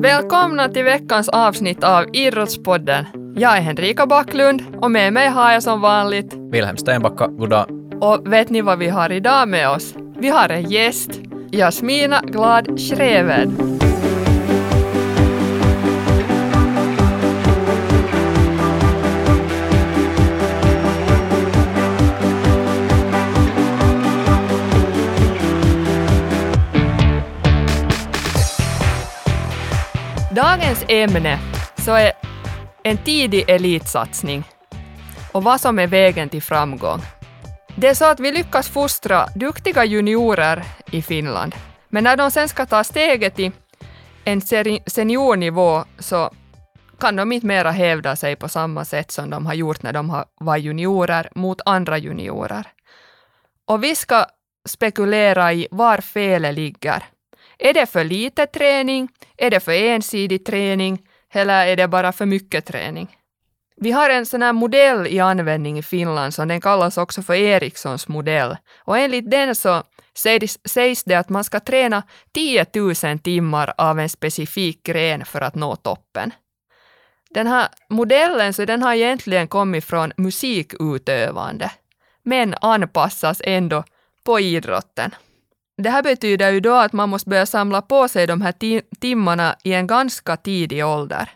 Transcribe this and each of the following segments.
Välkomna till veckans avsnitt av Idrottspodden. Jag är Henrika Backlund och med mig har jag som vanligt Wilhelm Stenbacka, goddag. Och vet ni vad vi har idag med oss? Vi har en gäst, Jasmina Glad Schreved. Dagens ämne så är en tidig elitsatsning och vad som är vägen till framgång. Det är så att vi lyckas fostra duktiga juniorer i Finland, men när de sen ska ta steget till en seniornivå så kan de inte mera hävda sig på samma sätt som de har gjort när de var juniorer mot andra juniorer. Och vi ska spekulera i var felet ligger. Är det för lite träning? Är det för ensidig träning? Eller är det bara för mycket träning? Vi har en sån här modell i användning i Finland som den kallas också för Erikssons modell. Och enligt den så sägs det att man ska träna 10 000 timmar av en specifik gren för att nå toppen. Den här modellen så den har egentligen kommit från musikutövande, men anpassas ändå på idrotten. Det här betyder ju då att man måste börja samla på sig de här timmarna i en ganska tidig ålder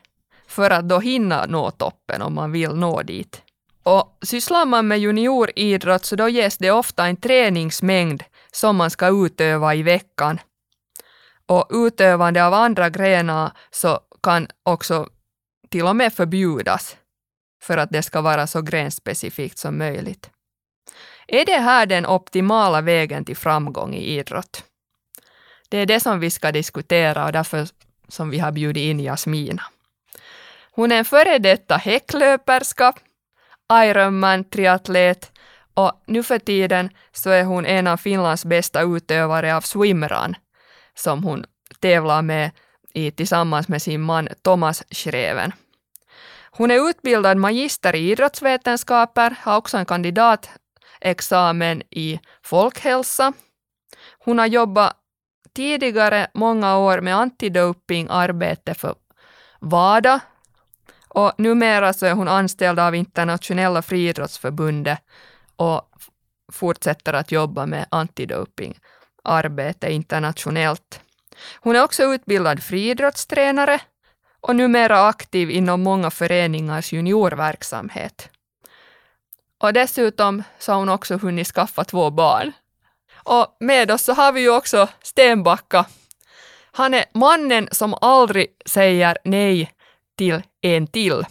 för att då hinna nå toppen om man vill nå dit. Och sysslar man med junioridrott så då ges det ofta en träningsmängd som man ska utöva i veckan. Och utövande av andra grenar så kan också till och med förbjudas för att det ska vara så grenspecifikt som möjligt. Är det här den optimala vägen till framgång i idrott? Det är det som vi ska diskutera och därför som vi har bjudit in Jasmina. Hon är en före detta häcklöperska, Ironman-triatlet och nu för tiden så är hon en av Finlands bästa utövare av swimrun som hon tävlar med i, tillsammans med sin man Thomas Schreven. Hon är utbildad magister i idrottsvetenskaper, har också en kandidat examen i folkhälsa. Hon har jobbat tidigare många år med antidopingarbete för WADA, och numera så är hon anställd av Internationella friidrottsförbundet och fortsätter att jobba med antidopingarbete internationellt. Hon är också utbildad friidrottstränare och numera aktiv inom många föreningars juniorverksamhet. Och dessutom så har hon också hunnit skaffa två barn. Och med oss så har vi ju också Stenbacka. Han är mannen som aldrig säger nej till en till.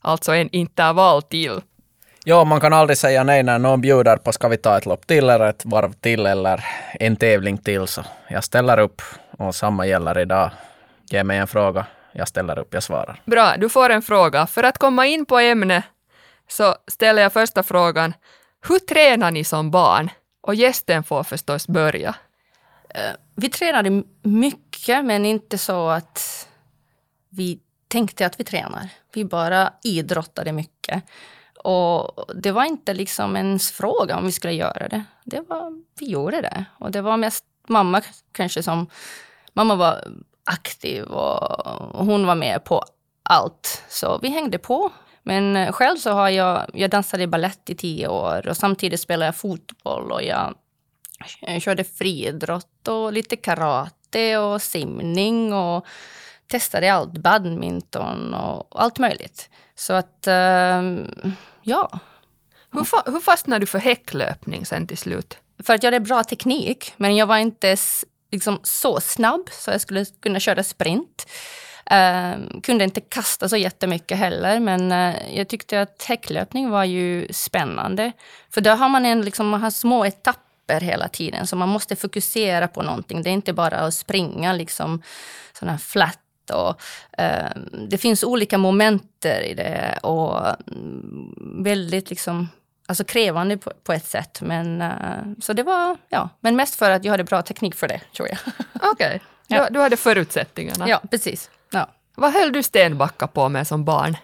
Alltså en intervall till. Ja, man kan aldrig säga nej när någon bjuder på ska vi ta ett lopp till eller ett varv till eller en tävling till. Så jag ställer upp och samma gäller idag. Ge mig en fråga, jag ställer upp, jag svarar. Bra, du får en fråga. För att komma in på ämnet så ställer jag första frågan. Hur tränar ni som barn? Och gästen får förstås börja. Eh, vi tränade mycket, men inte så att vi tänkte att vi tränar. Vi bara idrottade mycket. Och det var inte liksom ens fråga om vi skulle göra det. det var, vi gjorde det. Och det var mest mamma kanske som... Mamma var aktiv och hon var med på allt. Så vi hängde på. Men själv så har jag, jag dansade ballett i tio år och samtidigt spelade jag fotboll och jag, jag körde friidrott och lite karate och simning och testade allt, badminton och allt möjligt. Så att, uh, ja. Hur, fa hur fastnade du för häcklöpning sen till slut? För att jag hade bra teknik, men jag var inte liksom, så snabb så jag skulle kunna köra sprint. Uh, kunde inte kasta så jättemycket heller, men uh, jag tyckte att häcklöpning var ju spännande. För då har man, en, liksom, man har små etapper hela tiden, så man måste fokusera på någonting. Det är inte bara att springa liksom, sådana flat och, eh, det finns olika momenter i det och mm, väldigt liksom, alltså krävande på, på ett sätt. Men, eh, så det var, ja, men mest för att jag hade bra teknik för det, tror jag. Okej, okay. ja. du, du hade förutsättningarna. Ja, precis. Vad höll du Stenbacka på med som barn?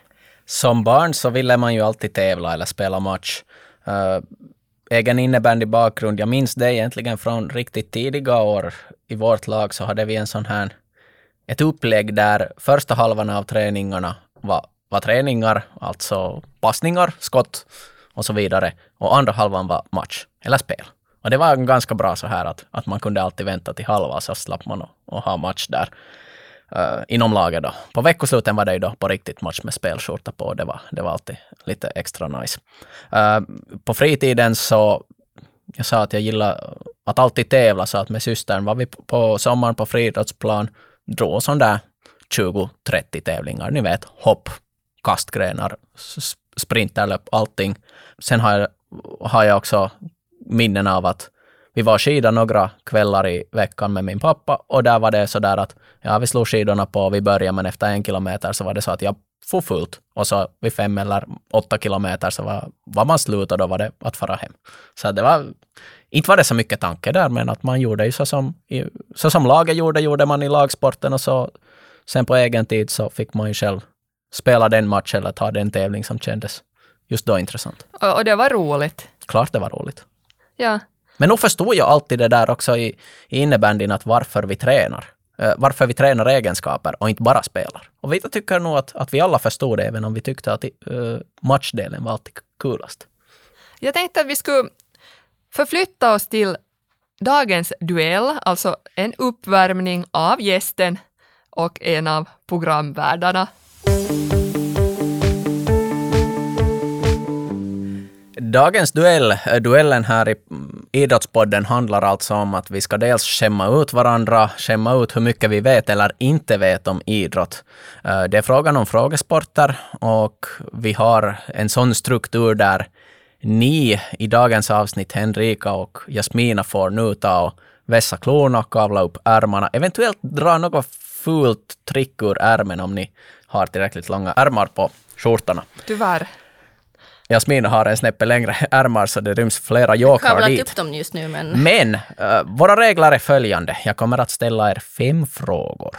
Som barn så ville man ju alltid tävla eller spela match. Uh, egen innebandybakgrund, jag minns det egentligen från riktigt tidiga år. I vårt lag så hade vi en sån här ett upplägg där första halvan av träningarna var, var träningar, alltså passningar, skott och så vidare. Och andra halvan var match eller spel. Och det var ganska bra så här att, att man kunde alltid vänta till halva så slapp man och, och ha match där uh, inom laget då. På veckosluten var det ju då på riktigt match med spelskjorta på. Det var, det var alltid lite extra nice. Uh, på fritiden så, jag sa att jag gillar att alltid tävla, så att med systern var vi på sommaren på friidrottsplan, drog sån där 20-30 tävlingar, ni vet, hopp, kastgrenar, sprinterlöp, allting. Sen har jag, har jag också minnen av att vi var skida några kvällar i veckan med min pappa och där var det så där att ja, vi slog skidorna på, vi började men efter en kilometer så var det så att jag for fullt och så vid fem eller åtta kilometer så var, var man slut och då var det att fara hem. Så det var, inte var det så mycket tanke där men att man gjorde ju så som, så som laget gjorde, gjorde man i lagsporten och så sen på egen tid så fick man ju själv spela den matchen eller ta den tävling som kändes just då intressant. Och, och det var roligt. Klart det var roligt. Ja. Men nog förstod jag alltid det där också i, i innebandyn att varför vi tränar. Uh, varför vi tränar egenskaper och inte bara spelar. Och vi tycker nog att, att vi alla förstod det, även om vi tyckte att uh, matchdelen var alltid kulast. Jag tänkte att vi skulle förflytta oss till dagens duell, alltså en uppvärmning av gästen och en av programvärdarna. Dagens duell, eh, duellen här i mm, Idrottspodden handlar alltså om att vi ska dels skämma ut varandra, skämma ut hur mycket vi vet eller inte vet om idrott. Eh, det är frågan om frågesporter och vi har en sån struktur där ni i dagens avsnitt, Henrika och Jasmina, får nu ta och vässa klorna, kavla upp ärmarna, eventuellt dra något fult trick ur ärmen om ni har tillräckligt långa ärmar på skjortorna. Tyvärr. Jasmin har en snäppe längre ärmar så det ryms flera jokrar dit. upp dem just nu men... Men uh, våra regler är följande. Jag kommer att ställa er fem frågor.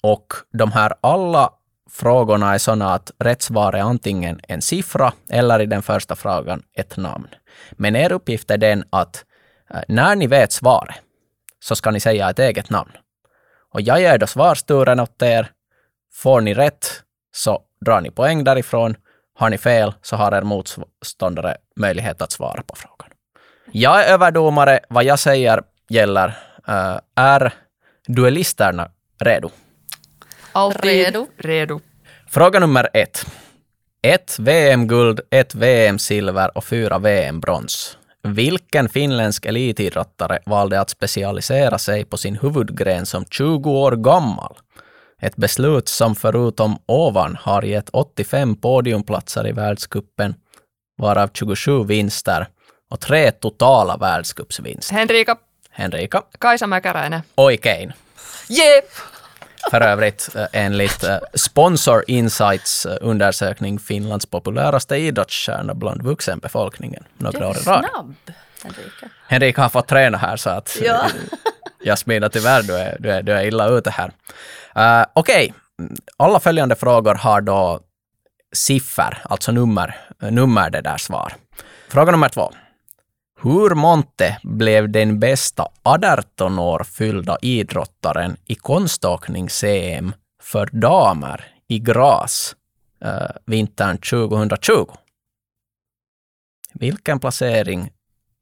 Och de här alla frågorna är sådana att rätt svar är antingen en siffra eller i den första frågan ett namn. Men er uppgift är den att uh, när ni vet svaret så ska ni säga ett eget namn. Och jag ger då svarsturen åt er. Får ni rätt så drar ni poäng därifrån har ni fel så har er motståndare möjlighet att svara på frågan. Jag är överdomare. Vad jag säger gäller. Uh, är duellisterna redo? Alltid redo. redo. Fråga nummer ett. Ett VM-guld, ett VM-silver och fyra VM-brons. Vilken finländsk elitidrottare valde att specialisera sig på sin huvudgren som 20 år gammal? Ett beslut som förutom ovan har gett 85 podiumplatser i världskuppen, varav 27 vinster och tre totala världscupsvinster. Henrika. Henrika. Kaisa Mäkäräinen. Oikein. Jep! För övrigt eh, enligt eh, Sponsor Insights eh, undersökning Finlands populäraste idrottsstjärna bland vuxenbefolkningen några år i rad. snabb, Henrika. Henrika har fått träna här så att Ja. Jasmina, tyvärr, du är, du är, du är illa ute här. Uh, Okej, okay. alla följande frågor har då siffror, alltså nummer, nummer det där svar. Fråga nummer två. Hur Monte blev den bästa 18 år fyllda idrottaren i konståknings-CM för damer i Graz uh, eh, vintern 2020? Vilken placering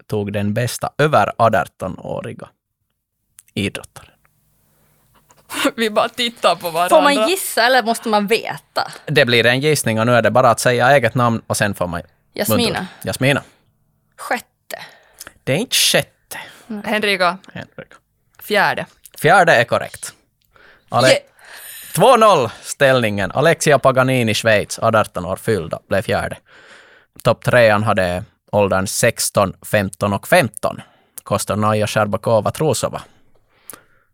tog den bästa över 18-åriga idrottaren? Vi bara tittar på varandra. Får man gissa eller måste man veta? Det blir en gissning och nu är det bara att säga eget namn och sen får man... Jasmina. muntra. Jasmina. Sjätte. Det är inte sjätte. Henrika. Henrik. Fjärde. Fjärde är korrekt. Ale- Yeah. 2-0 ställningen. Alexia Paganini, Schweiz, 18 år fyllda, blev fjärde. Topp trean hade åldern 16, 15 och 15. Kostonaja Sherbakova Trusova.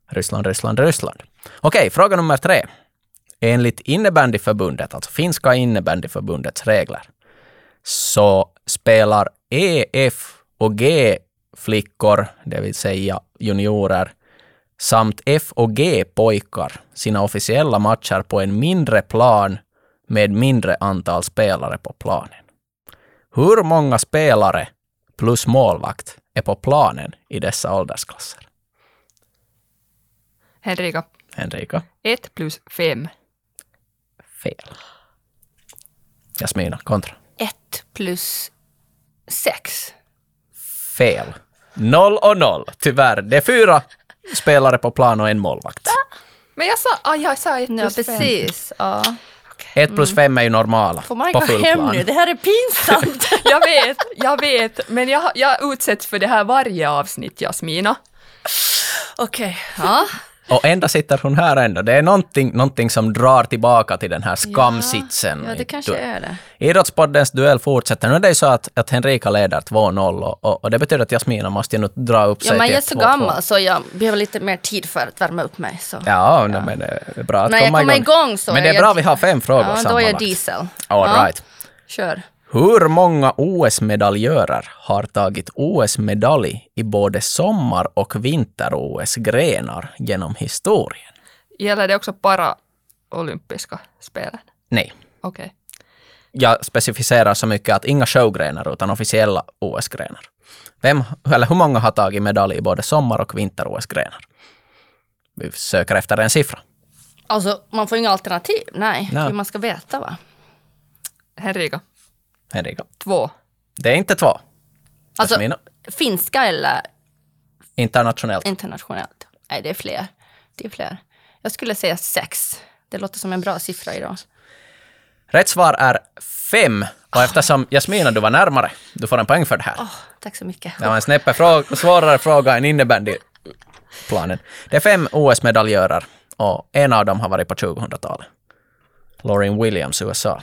Ryssland, Ryssland, Ryssland. Okej, fråga nummer tre. Enligt innebandyförbundet, alltså finska innebandyförbundets regler, så spelar E, F och G-flickor, det vill säga juniorer, samt F och G-pojkar sina officiella matcher på en mindre plan med mindre antal spelare på planen. Hur många spelare plus målvakt är på planen i dessa åldersklasser? Henrika. Henrika. Ett plus fem. Fel. Jasmina, kontra. Ett plus sex. Fel. Noll och noll. Tyvärr. Det är fyra spelare på plan och en målvakt. Men jag sa, ah, jag sa ett Ja, plus fem. precis. Ja. Ett plus fem är ju normala Får man på gå full hem plan. nu? Det här är pinsamt. Jag vet, jag vet, men jag, jag utsätts för det här varje avsnitt, Jasmina. Okej. Ja. Och ändå sitter hon här ändå. Det är någonting, någonting som drar tillbaka till den här skamsitsen. ja, det kanske är det. Idrottspoddens duell fortsätter. Nu är det ju så att, att Henrika leder 2-0 och, och, det betyder att Jasmina måste ju nu dra upp Ja, sig men till jag är så 2-2. gammal så jag behöver lite mer tid för att värma upp mig. Så. Ja, no, men det är bra att När jag komma kommer igång. igång så Men det är jag- bra vi har fem frågor Ja, då är sammanlagt. jag diesel. All ja. right. Kör. Hur många OS-medaljörer har tagit OS-medalj i både sommar och vinter-OS-grenar genom historien? Gäller det också para-olympiska spelen? Nej. Okej. Jag specificerar så mycket att inga showgrenar utan officiella OS-grenar. Vem, eller hur många har tagit medalj i både sommar och vinter-OS-grenar? Vi söker efter en siffra. Alltså, man får inga alternativ. Nej, Nej. för man ska veta va? Henrika, Henrika. två. Det är inte två. Alltså, Jasmina. finska eller Internationellt. internationellt? Nej, det är fler. Det är fler. Jag skulle säga sex. Det låter som en bra siffra idag. Rätt svar är fem. Och eftersom Jasmina, du var närmare, du får en poäng för det här. Åh, tack så mycket. Det var en snäppe frå- svårare fråga än innebandyplanen. Det är fem OS-medaljörer och en av dem har varit på 2000-talet. Lauren Williams, USA.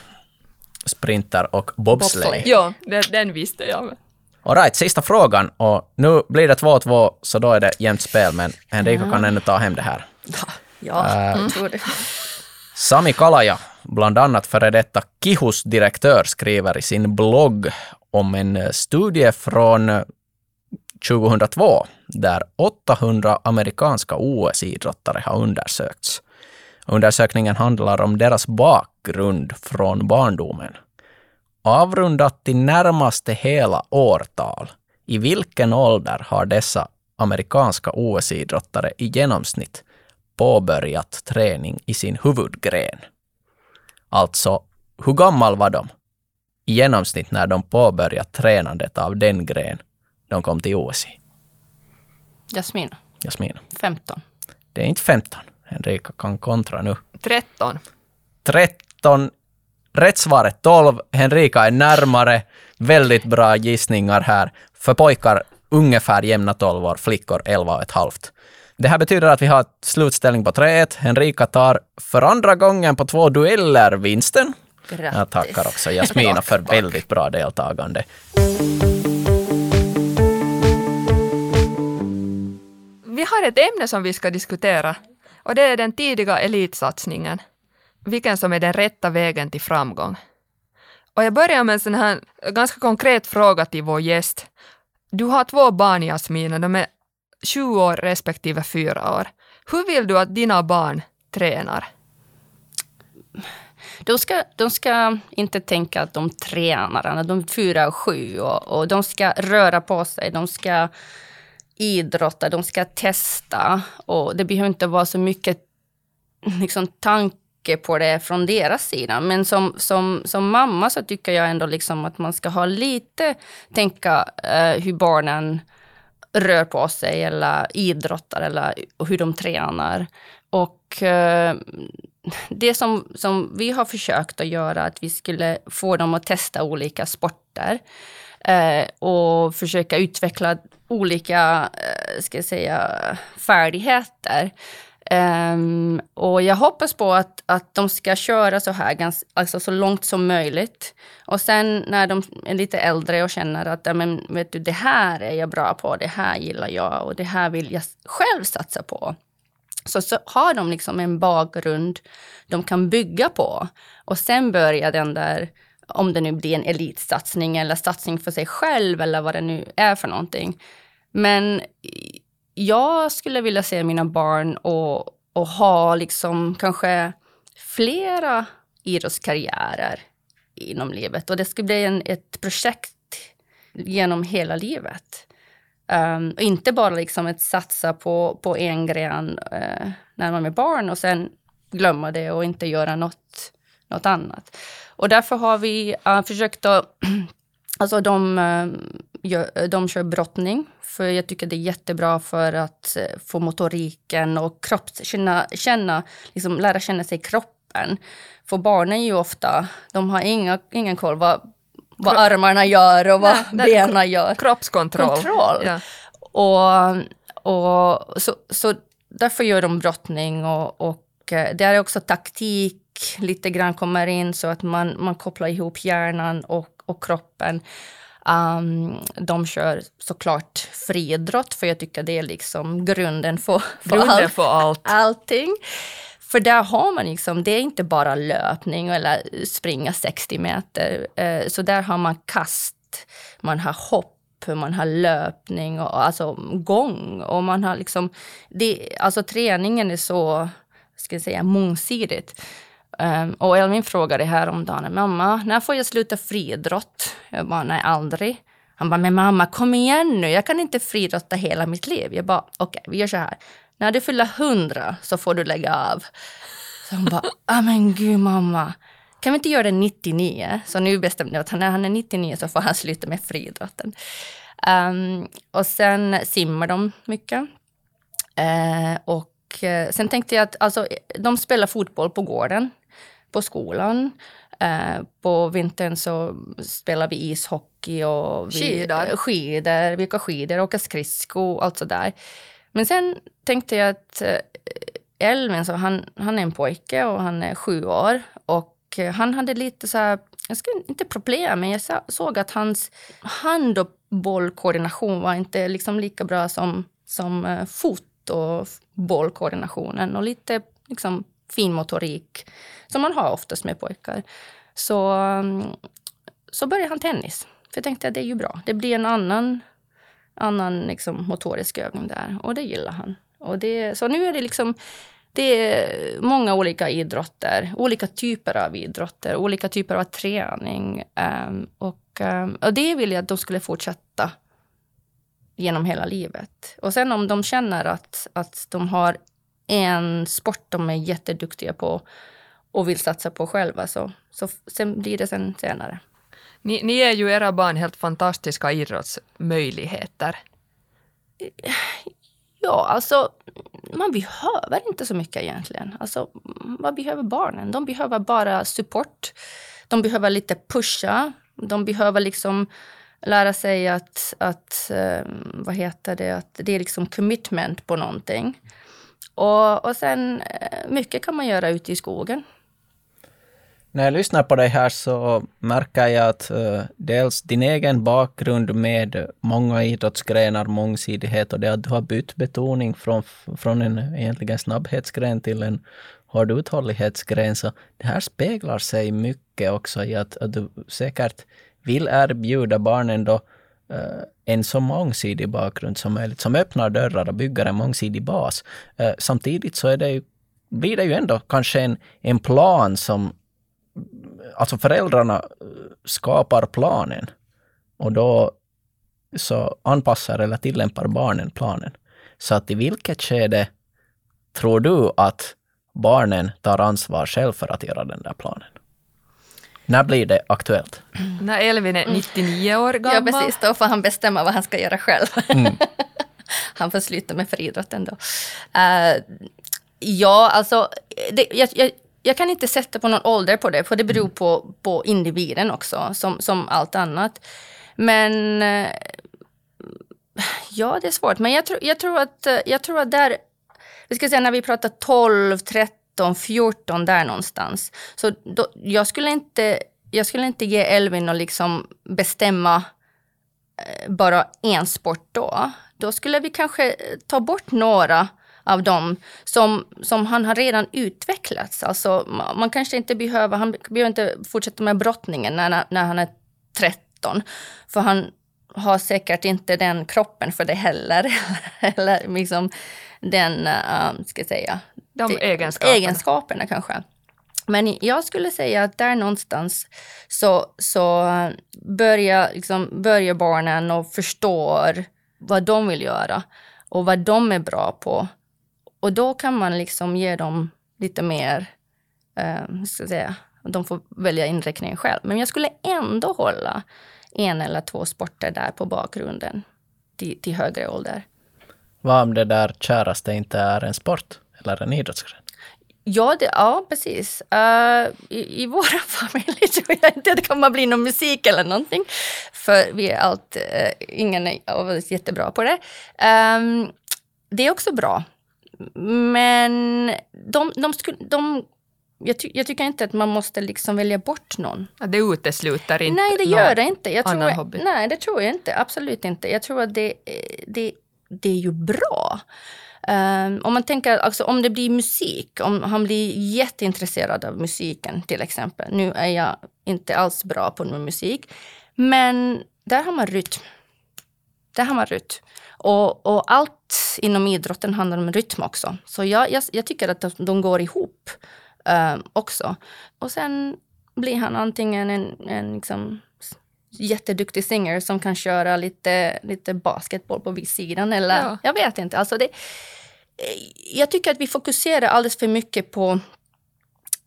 Sprinter och bobsleigh. Bobsleigh. Ja, den, den visste jag. All right, sista frågan och nu blir det 2-2 så då är det jämnt spel men Henrika kan ännu ta hem det här. Ja, Äh. jag tror det. Sami Kalaja, bland annat före detta Kihus direktör, skriver i sin blogg om en eh, studie från eh, 2002 där 800 amerikanska OS-idrottare har undersökts. Undersökningen handlar om deras bakgrund från barndomen. Avrundat till närmaste hela årtal, i vilken ålder har dessa amerikanska OS-idrottare i genomsnitt påbörjat träning i sin huvudgren? Alltså, hur gammal var de i genomsnitt när de påbörjat tränandet av den gren de kom till OS i? Jasmin, Jasmina. 15. Det är inte 15. Henrika kan kontra nu. 13. 13. Rätt svar är 12. Henrika är närmare. Väldigt bra gissningar här. För pojkar ungefär jämna 12 år, flickor 11 och ett halvt. Det här betyder att vi har slutställning på 3-1. Henrika tar för andra gången på två dueller vinsten. Grattis. Jag tackar också Jasmina för väldigt bra deltagande. Vi har ett ämne som vi ska diskutera och det är den tidiga elitsatsningen. Vilken som är den rätta vägen till framgång. Och jag börjar med en sån här ganska konkret fråga till vår gäst. Du har två barn, Jasmina, de är sju år respektive fyra år. Hur vill du att dina barn tränar? De ska, de ska inte tänka att de tränar, de är fyra och sju. Och, och de ska röra på sig, de ska idrotta, de ska testa. Och det behöver inte vara så mycket liksom, tanke på det från deras sida. Men som, som, som mamma så tycker jag ändå liksom att man ska ha lite tänka eh, hur barnen rör på sig eller idrottar eller hur de tränar. Och eh, det som, som vi har försökt att göra, att vi skulle få dem att testa olika sporter eh, och försöka utveckla olika eh, ska jag säga, färdigheter. Um, och jag hoppas på att, att de ska köra så här ganska, alltså så långt som möjligt. Och sen när de är lite äldre och känner att ja, men, vet du, det här är jag bra på, det här gillar jag och det här vill jag själv satsa på. Så, så har de liksom en bakgrund de kan bygga på. Och sen börjar den där, om det nu blir en elitsatsning eller satsning för sig själv eller vad det nu är för någonting. Men jag skulle vilja se mina barn och, och ha liksom kanske flera idrottskarriärer inom livet. Och det skulle bli en, ett projekt genom hela livet. Um, inte bara liksom att satsa på, på en gren uh, när man är barn och sen glömma det och inte göra något, något annat. Och därför har vi uh, försökt att... alltså de, uh, gör, de kör brottning, för jag tycker det är jättebra för att uh, få motoriken och kropps, känna, känna, liksom lära känna sig kroppen. För barnen är ju ofta, de har inga, ingen koll vad, vad armarna gör och vad Nej, benen gör. Kroppskontroll. Kontroll. Ja. Och, och så, så därför gör de brottning och, och det är också taktik lite grann kommer in så att man, man kopplar ihop hjärnan och, och kroppen. Um, de kör såklart friidrott, för jag tycker det är liksom grunden för, för, grunden all, för allt. allting. För där har man liksom, det är inte bara löpning eller springa 60 meter. Uh, så där har man kast, man har hopp, man har löpning och alltså gång. Och man har liksom, det, alltså träningen är så, ska jag säga, mångsidigt. Um, och Elvin frågade häromdagen, mamma, när får jag sluta friidrott? Jag bara, nej aldrig. Han bara, men mamma kom igen nu, jag kan inte friidrotta hela mitt liv. Jag bara, okej, okay, vi gör så här. När du fyller hundra så får du lägga av. Så hon bara, ah men gud mamma, kan vi inte göra det 99? Så nu bestämde jag att när han är 99 så får han sluta med friidrotten. Um, och sen simmar de mycket. Uh, och eh, sen tänkte jag att alltså, de spelar fotboll på gården på skolan. Eh, på vintern så spelar vi ishockey och vi, skidor. skidor, vi åker skidor, åker skridsko och allt sådär. Men sen tänkte jag att eh, Elvin, så han, han är en pojke och han är sju år. Och eh, han hade lite så här, jag skulle inte problem, men jag såg att hans hand och bollkoordination var inte liksom lika bra som, som fot och bollkoordinationen. Och lite liksom finmotorik som man har oftast med pojkar. Så, mm, så började han tennis. För jag tänkte att det är ju bra. Det blir en annan, annan liksom motorisk övning där och det gillar han. Och det, så nu är det liksom det är många olika idrotter, olika typer av idrotter, olika typer av träning. Um, och, um, och det vill jag att de skulle fortsätta genom hela livet. Och sen om de känner att, att de har en sport de är jätteduktiga på och vill satsa på själva, så, så sen blir det sen senare. Ni, ni ger ju era barn helt fantastiska idrottsmöjligheter. Ja, alltså man behöver inte så mycket egentligen. Alltså, vad behöver barnen? De behöver bara support. De behöver lite pusha. De behöver liksom lära sig att, att um, vad heter det, att det är liksom commitment på någonting. Och, och sen eh, mycket kan man göra ute i skogen. När jag lyssnar på dig här så märker jag att uh, dels din egen bakgrund med många idrottsgrenar, mångsidighet och det att du har bytt betoning från, från en egentligen snabbhetsgren till en hård uthållighetsgren. Så det här speglar sig mycket också i att, att du säkert vill erbjuda barnen då uh, Eh, en så mångsidig bakgrund som möjligt, som öppnar dörrar och bygger en mångsidig bas. Eh, samtidigt så är det ju, blir det ju ändå kanske en, en plan som alltså föräldrarna eh, skapar planen och då så anpassar eller tillämpar barnen planen. Så att i vilket skede tror du att barnen tar ansvar själv för att göra den där planen? När blir det aktuellt? När Elvin är 99 år gammal. Ja, precis. Då får han bestämma vad han ska göra själv. Mm. han får sluta med friidrotten då. Uh, ja, alltså, det, jag, jag, jag kan inte sätta på någon ålder på det, för det beror på, på individen också, som, som allt annat. Men uh, ja, det är svårt. Men jag, tror, jag, tror att, jag tror att där, vi ska säga när vi pratar 12, 13 13, 14 där någonstans. Så då, jag, skulle inte, jag skulle inte ge Elvin att liksom bestämma eh, bara en sport då. Då skulle vi kanske eh, ta bort några av dem som, som han har redan utvecklats. Alltså, man kanske inte behöver, han behöver inte fortsätta med brottningen när, när han är 13. För han har säkert inte den kroppen för det heller. Eller liksom den, uh, ska jag säga, de egenskaperna. egenskaperna kanske. Men jag skulle säga att där någonstans så, så börjar, liksom, börjar barnen och förstår vad de vill göra och vad de är bra på. Och då kan man liksom ge dem lite mer, eh, ska jag säga, de får välja inriktningen själv. Men jag skulle ändå hålla en eller två sporter där på bakgrunden till, till högre ålder. Vad om det där käraste inte är en sport eller en idrottsgren? Ja, det, ja precis. Uh, i, I vår familj tror jag inte det kommer bli någon musik eller någonting. För vi är allt, uh, ingen av oss jättebra på det. Um, det är också bra. Men de, de, skulle, de jag, ty jag, tycker inte att man måste liksom välja bort någon. Ja, det utesluter inte Nej, det gör det inte. Jag annan tror, hobby. Nej, det tror jag inte. Absolut inte. Jag tror att det, det, det är ju bra. Um, om man tänker, alltså, om det blir musik, om han blir jätteintresserad av musiken till exempel. Nu är jag inte alls bra på musik, men där har man rytm. Där har man rytm. Och, och allt inom idrotten handlar om rytm också. Så jag, jag, jag tycker att de, går ihop um, också. Och sen blir han antingen en, en liksom, jätteduktig singer som kan köra lite, lite basketboll på vid sidan. Eller, Ja. Jag vet inte. Alltså det, jag tycker att vi fokuserar alldeles för mycket på,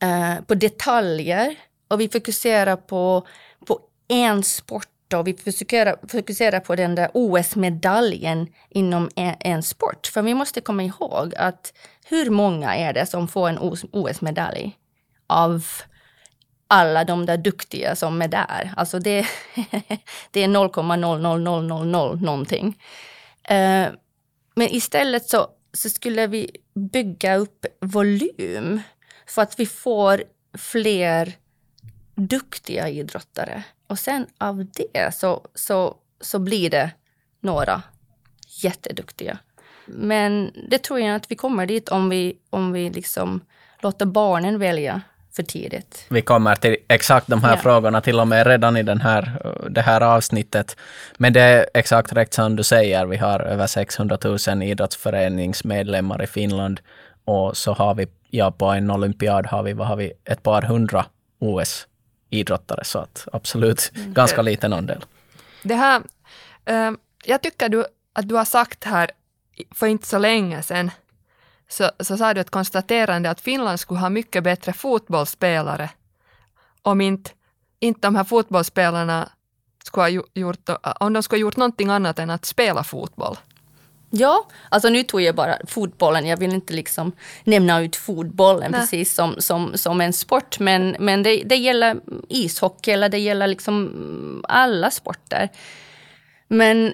eh, på detaljer och vi fokuserar på, på en sport och vi fokuserar, fokuserar på den där OS-medaljen inom en, en sport. För vi måste komma ihåg att hur många är det som får en OS-medalj av alla de där duktiga som är där. Alltså det, det är 0,00000 någonting. Eh, men istället så, så skulle vi bygga upp volym för att vi får fler duktiga idrottare. Och sen av det så, så, så blir det några jätteduktiga. Men det tror jag att vi kommer dit om vi, om vi liksom låter barnen välja för tidigt. Vi kommer till exakt de här Ja. frågorna till och med redan i den här, det här avsnittet. Men det är exakt rätt som du säger. Vi har över 600 000 idrottsföreningsmedlemmar i Finland. Och så har vi, ja på en olympiad har vi, vad har vi, ett par hundra OS-idrottare. Så att absolut ganska liten andel. Det här, eh, jag tycker du, att du har sagt här för inte så länge sedan, så, så sa du ett konstaterande att Finland skulle ha mycket bättre fotbollsspelare om inte, inte de här fotbollsspelarna skulle ha gjort, om de skulle ha gjort någonting annat än att spela fotboll. Ja, alltså nu tog jag bara fotbollen. Jag vill inte liksom nämna ut fotbollen Nej. precis som, som, som en sport. Men, men det, det gäller ishockey eller det gäller liksom alla sporter. Men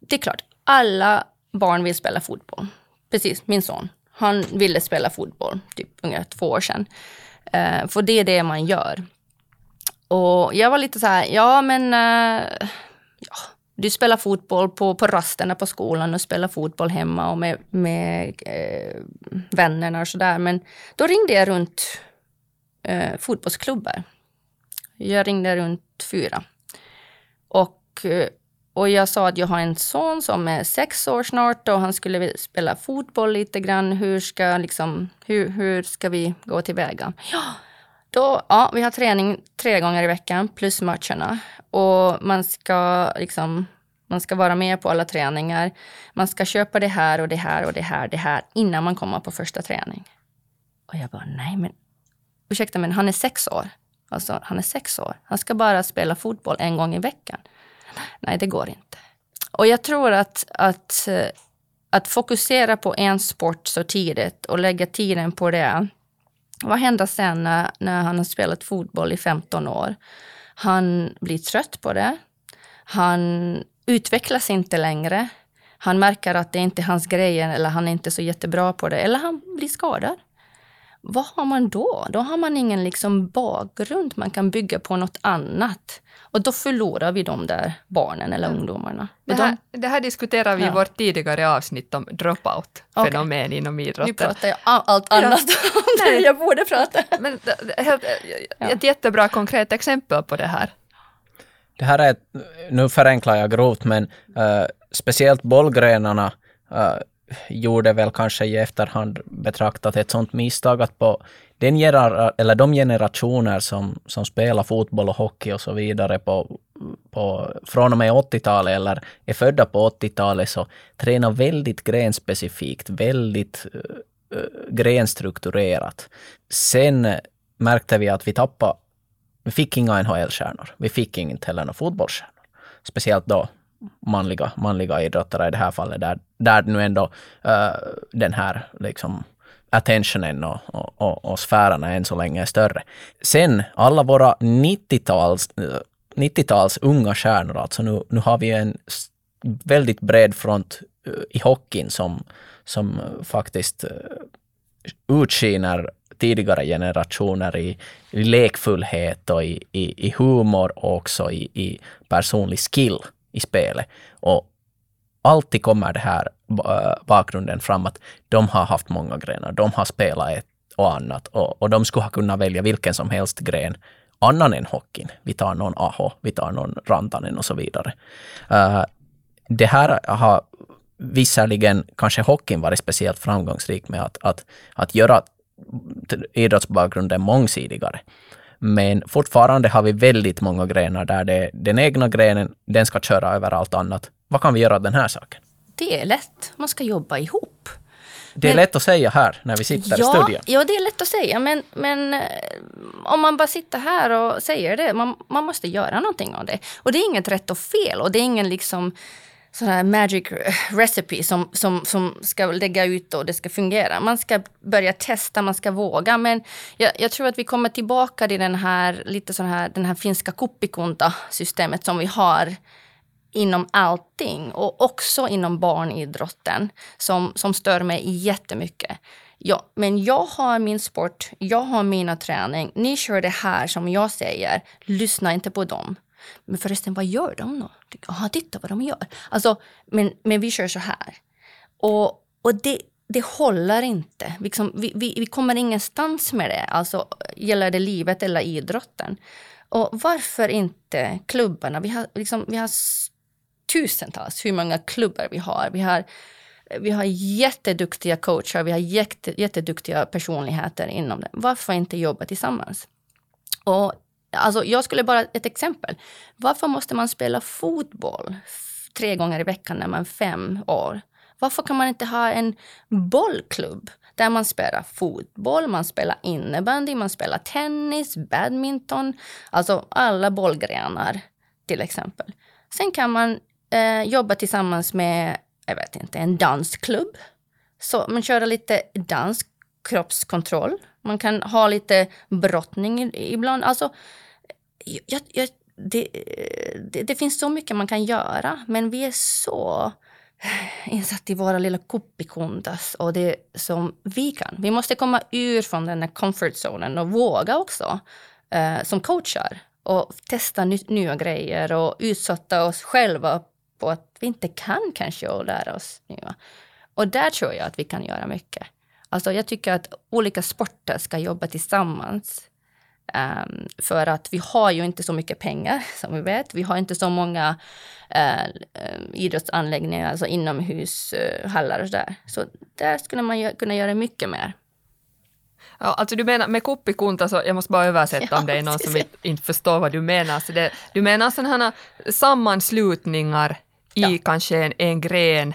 det är klart, alla barn vill spela fotboll. Precis, min son. Han ville spela fotboll typ ungefär två år sedan. Eh, för det är det man gör. Och jag var lite så här, ja men eh, ja, du spelar fotboll på, på rasterna på skolan och spelar fotboll hemma och med, med eh, vännerna och sådär. Men då ringde jag runt eh, fotbollsklubbar. Jag ringde runt fyra. Och, eh, och jag sa att jag har en son som är sex år snart och han skulle vilja spela fotboll lite grann. Hur ska, liksom, hur, hur ska vi gå tillväga? Ja, då, ja, vi har träning tre gånger i veckan plus matcherna. Och man ska, liksom, man ska vara med på alla träningar. Man ska köpa det här och det här och det här, det här innan man kommer på första träning. Och jag bara, nej men ursäkta men han är sex år. Alltså han är sex år. Han ska bara spela fotboll en gång i veckan. Nej, det går inte. Och jag tror att, att, eh, att fokusera på en sport så tidigt och lägga tiden på det. Vad händer sen när, när han har spelat fotboll i 15 år? Han blir trött på det. Han utvecklas inte längre. Han märker att det inte är hans grejer eller han är inte så jättebra på det. Eller han blir skadad. Vad har man då? Då har man ingen liksom bakgrund man kan bygga på något annat. Och då förlorar vi de där barnen eller ungdomarna. Det här, de, det här diskuterade vi i Ja. vårt tidigare avsnitt om dropout-fenomen inom nu idrotten. pratar jag all- allt annat om det Nej. jag borde prata. Men det- det- helt, Ja. ett jättebra konkret exempel på det här. Det här är, nu förenklar jag grovt, men eh, speciellt bollgrenarna eh, gjorde väl kanske i efterhand betraktat ett sånt misstag att på den genera, eller de generationer som, som spelar fotboll och hockey och så vidare på, på, från och med 80-talet eller är födda på 80-talet så tränar väldigt grenspecifikt, väldigt uh, grenstrukturerat. Sen märkte vi att vi tappade, vi fick inga NHL-stjärnor. Vi fick inte heller några fotbollsstjärnor. Speciellt då manliga, manliga idrottare i det här fallet, där, där nu ändå uh, den här liksom attentionen och, och, och, och sfärerna än så länge är större. Sen alla våra 90-tals 90-tals eh, unga stjärnor, alltså nu, nu har vi en väldigt bred front eh, i hockeyn som, som faktiskt utskiner tidigare generationer i, i lekfullhet och i, i, i humor och också i, i personlig skill i spelet. Och alltid kommer det här äh, bakgrunden fram att de har haft många grenar, de har spelat ett och annat och, och de skulle ha kunnat välja vilken som helst gren annan än hockeyn. Vi tar någon AH, vi tar någon Rantanen och så vidare. Uh, det här har visserligen kanske hockeyn varit speciellt framgångsrik med att, att, att göra idrottsbakgrunden mångsidigare. Men fortfarande har vi väldigt många grenar där det, den egna grenen, den ska köra över allt annat. Vad kan vi göra åt den här saken? Det är lätt. Man ska jobba ihop. Det är men, lätt att säga här när vi sitter ja, i studion. Ja, det är lätt att säga. Men, men eh, om man bara sitter här och säger det, man, man måste göra någonting av det. Och det är inget rätt och fel och det är ingen liksom sån här magic recipe som, som, som ska lägga ut och det ska fungera. Man ska börja testa, man ska våga. Men jag, jag tror att vi kommer tillbaka till den här, lite sån här, den här finska kuppikunta-systemet som vi har inom allting och också inom barnidrotten som, som stör mig jättemycket. Ja, men jag har min sport, jag har mina träning. Ni kör det här som jag säger. Lyssna inte på dem. Men förresten, vad gör de då? Jaha, titta vad de gör. Alltså, men, men vi kör så här. Och, och det, det håller inte. Liksom, vi, vi, vi kommer ingenstans med det. Alltså, gäller det livet eller idrotten? Och varför inte klubbarna? Vi har, liksom, vi har tusentals, hur många klubbar vi har. Vi har, vi har jätteduktiga coacher, vi har jätte, jätteduktiga personligheter inom det. Varför inte jobba tillsammans? Och Alltså, jag skulle bara, ett exempel. Varför måste man spela fotboll tre gånger i veckan när man är fem år? Varför kan man inte ha en bollklubb där man spelar fotboll, man spelar innebandy, man spelar tennis, badminton, alltså alla bollgrenar till exempel. Sen kan man eh, jobba tillsammans med, jag vet inte, en dansklubb. Så man kör lite dansk kroppskontroll. Man kan ha lite brottning ibland. Alltså, jag, jag, det, det, det, finns så mycket man kan göra, men vi är så insatt i våra lilla kuppikundas och det som vi kan. Vi måste komma ur från den här comfort zonen och våga också eh, som coacher och testa ny, nya grejer och utsätta oss själva på att vi inte kan kanske och lära oss nya. Och där tror jag att vi kan göra mycket. Alltså jag tycker att olika sporter ska jobba tillsammans Um, för att vi har ju inte så mycket pengar som vi vet. Vi har inte så många uh, idrottsanläggningar, alltså inomhushallar uh, och sådär. Så där skulle man kunna göra mycket mer. Ja, alltså du menar med kuppikunta, så jag måste bara översätta ja, om det är någon som inte förstår vad du menar. Så det, du menar sådana sammanslutningar i ja. kanske en, en gren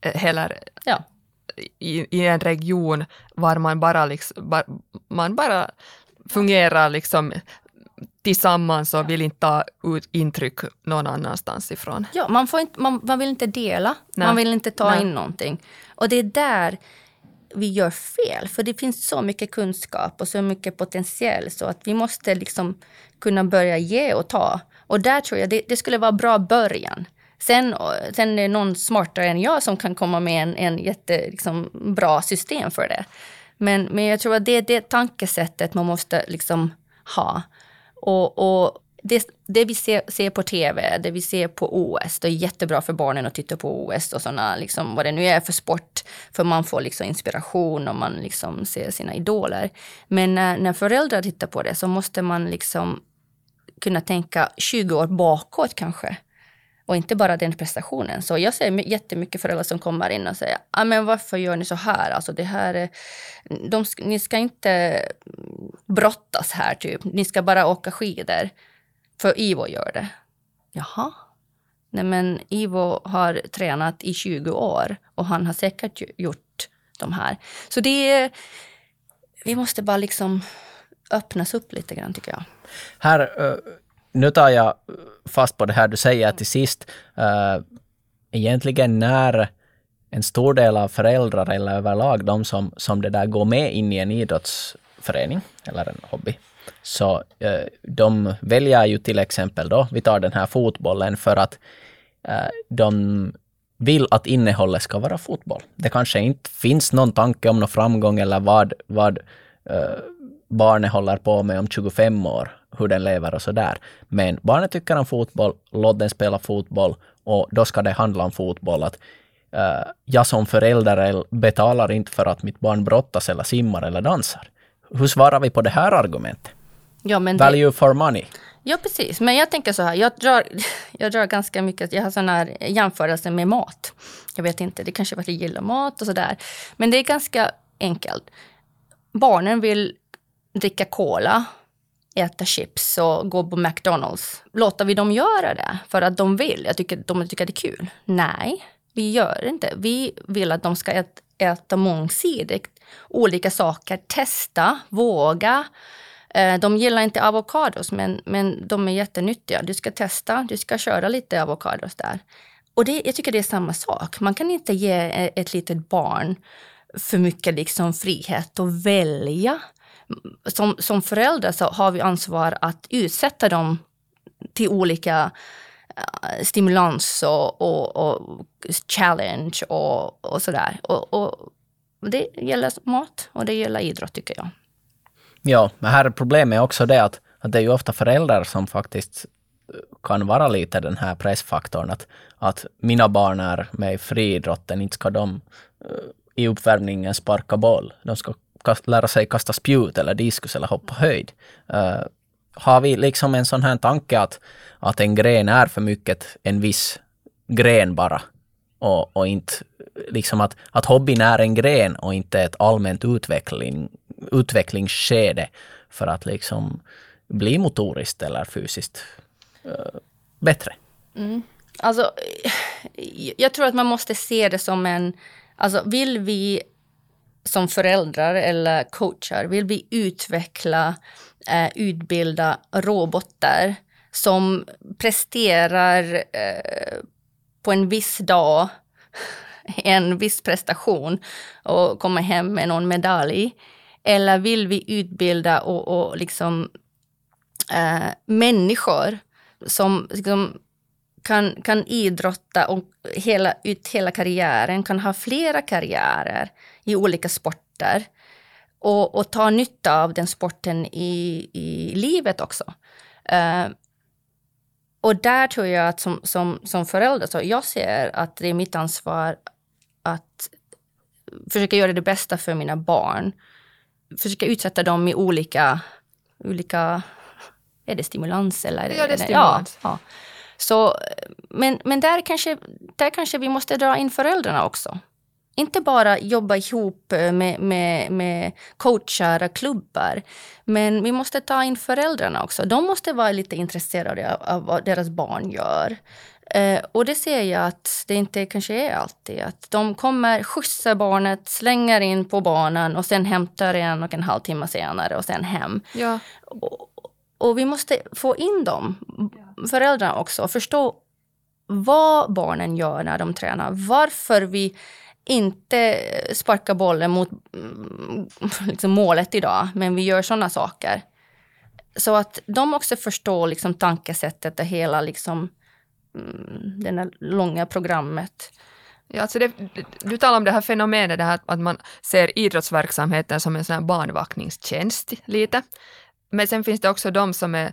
eh, eller ja. I, i, en region var man bara, liksom, bar, man bara fungerar liksom tillsammans och vill inte ta ut intryck någon annanstans ifrån. Ja, man, får inte, man, man vill inte dela, Nej. man vill inte ta Nej. in någonting. Och det är där vi gör fel, för det finns så mycket kunskap och så mycket potential så att vi måste liksom kunna börja ge och ta. Och där tror jag det, det skulle vara bra början. Sen, sen är det någon smartare än jag som kan komma med en, en jättebra liksom, system för det. Men, men jag tror att det är det tankesättet man måste liksom ha. Och, och det, det vi ser, ser, på tv, det vi ser på OS, det är jättebra för barnen att titta på OS och såna, liksom, vad det nu är för sport. För man får liksom inspiration och man liksom ser sina idoler. Men när, när föräldrar tittar på det så måste man liksom kunna tänka 20 år bakåt kanske. Och inte bara den prestationen. Så jag ser jättemycket föräldrar som kommer in och säger ah, men varför gör ni så här? Alltså det här är, de, ni ska inte brottas här, typ. Ni ska bara åka skidor. För Ivo gör det. Jaha. Nej men Ivo har tränat i 20 år och han har säkert gjort de här. Så det är, vi måste bara liksom öppnas upp lite grann tycker jag. Här, uh, nu tar jag fast på det här du säger till sist. Uh, egentligen när en stor del av föräldrar eller överlag de som, som det där går med in i en idrottsförening eller en hobby, så uh, de väljer ju till exempel då, vi tar den här fotbollen för att eh, de vill att innehållet ska vara fotboll. Det kanske inte finns någon tanke om någon framgång eller vad, vad uh, barnet håller på med om 25 år, hur den lever och sådär. Men barnet tycker om fotboll, låt den spela fotboll och då ska det handla om fotboll. Att, uh, jag som förälder betalar inte för att mitt barn brottas eller simmar eller dansar. Hur svarar vi på det här argumentet? Ja, Value det... for money. Ja, precis. Men jag tänker så här, jag drar, jag drar ganska mycket, jag har sådana här jämförelser med mat. Jag vet inte, det kanske är att jag gillar mat och sådär. Men det är ganska enkelt. Barnen vill dricka cola, äta chips och gå på McDonalds. Låter vi dem göra det för att de vill? Jag tycker de tycker det är kul. Nej, vi gör det inte. Vi vill att de ska äta, äta mångsidigt, olika saker, testa, våga. Eh, de gillar inte avokados, men, men de är jättenyttiga. Du ska testa, du ska köra lite avokados där. Och det, jag tycker det är samma sak. Man kan inte ge ett litet barn för mycket liksom frihet att välja. Som, som föräldrar så har vi ansvar att utsätta dem till olika eh, stimulans och, och, och, challenge och, och sådär. Och, och det gäller mat och det gäller idrott tycker jag. Ja, men här är problemet också det att, att det är ju ofta föräldrar som faktiskt eh, kan vara lite den här pressfaktorn att, att mina barn är med i friidrotten, inte ska de eh, i uppvärmningen sparka boll. De ska kast, lära sig kasta spjut eller diskus eller hoppa höjd. Uh, har vi liksom en sån här tanke att, att en gren är för mycket en viss gren bara och, och inte liksom att, att hobbyn är en gren och inte ett allmänt utveckling, utvecklingsskede för att liksom bli motoriskt eller fysiskt uh, bättre. Mm. Alltså, jag tror att man måste se det som en... Alltså, vill vi som föräldrar eller coacher, vill vi utveckla, eh, utbilda robotar som presterar eh, på en viss dag en viss prestation och komma hem med någon medalj? Eller vill vi utbilda och, och liksom, eh, människor som liksom, kan, kan idrotta och hela, ut hela karriären, kan ha flera karriärer i olika sporter och, och ta nytta av den sporten i, i livet också. Uh, och där tror jag att som, som, som förälder, så jag ser att det är mitt ansvar att försöka göra det bästa för mina barn. Försöka utsätta dem i olika, olika är det stimulans? Eller ja, det är stimulans. Ja, ja. Så, men men där, kanske, där kanske vi måste dra in föräldrarna också. Inte bara jobba ihop med, med, med coachar och klubbar. Men vi måste ta in föräldrarna också. De måste vara lite intresserade av, av vad deras barn gör. Eh, och det ser jag att det inte kanske är alltid. Att de kommer, skjutsar barnet, slänger in på banan och sen hämtar en och en halv timme senare och sen hem. Ja. Och, och vi måste få in dem, föräldrarna också, och förstå vad barnen gör när de tränar. Varför vi inte sparkar bollen mot mm, liksom, målet idag, men vi gör sådana saker. Så att de också förstår liksom, tankesättet och hela liksom, mm, det här långa programmet. Ja, alltså det, du talar om det här fenomenet det här att man ser idrottsverksamheten som en sån här barnvakningstjänst lite. Men sen finns det också de som är,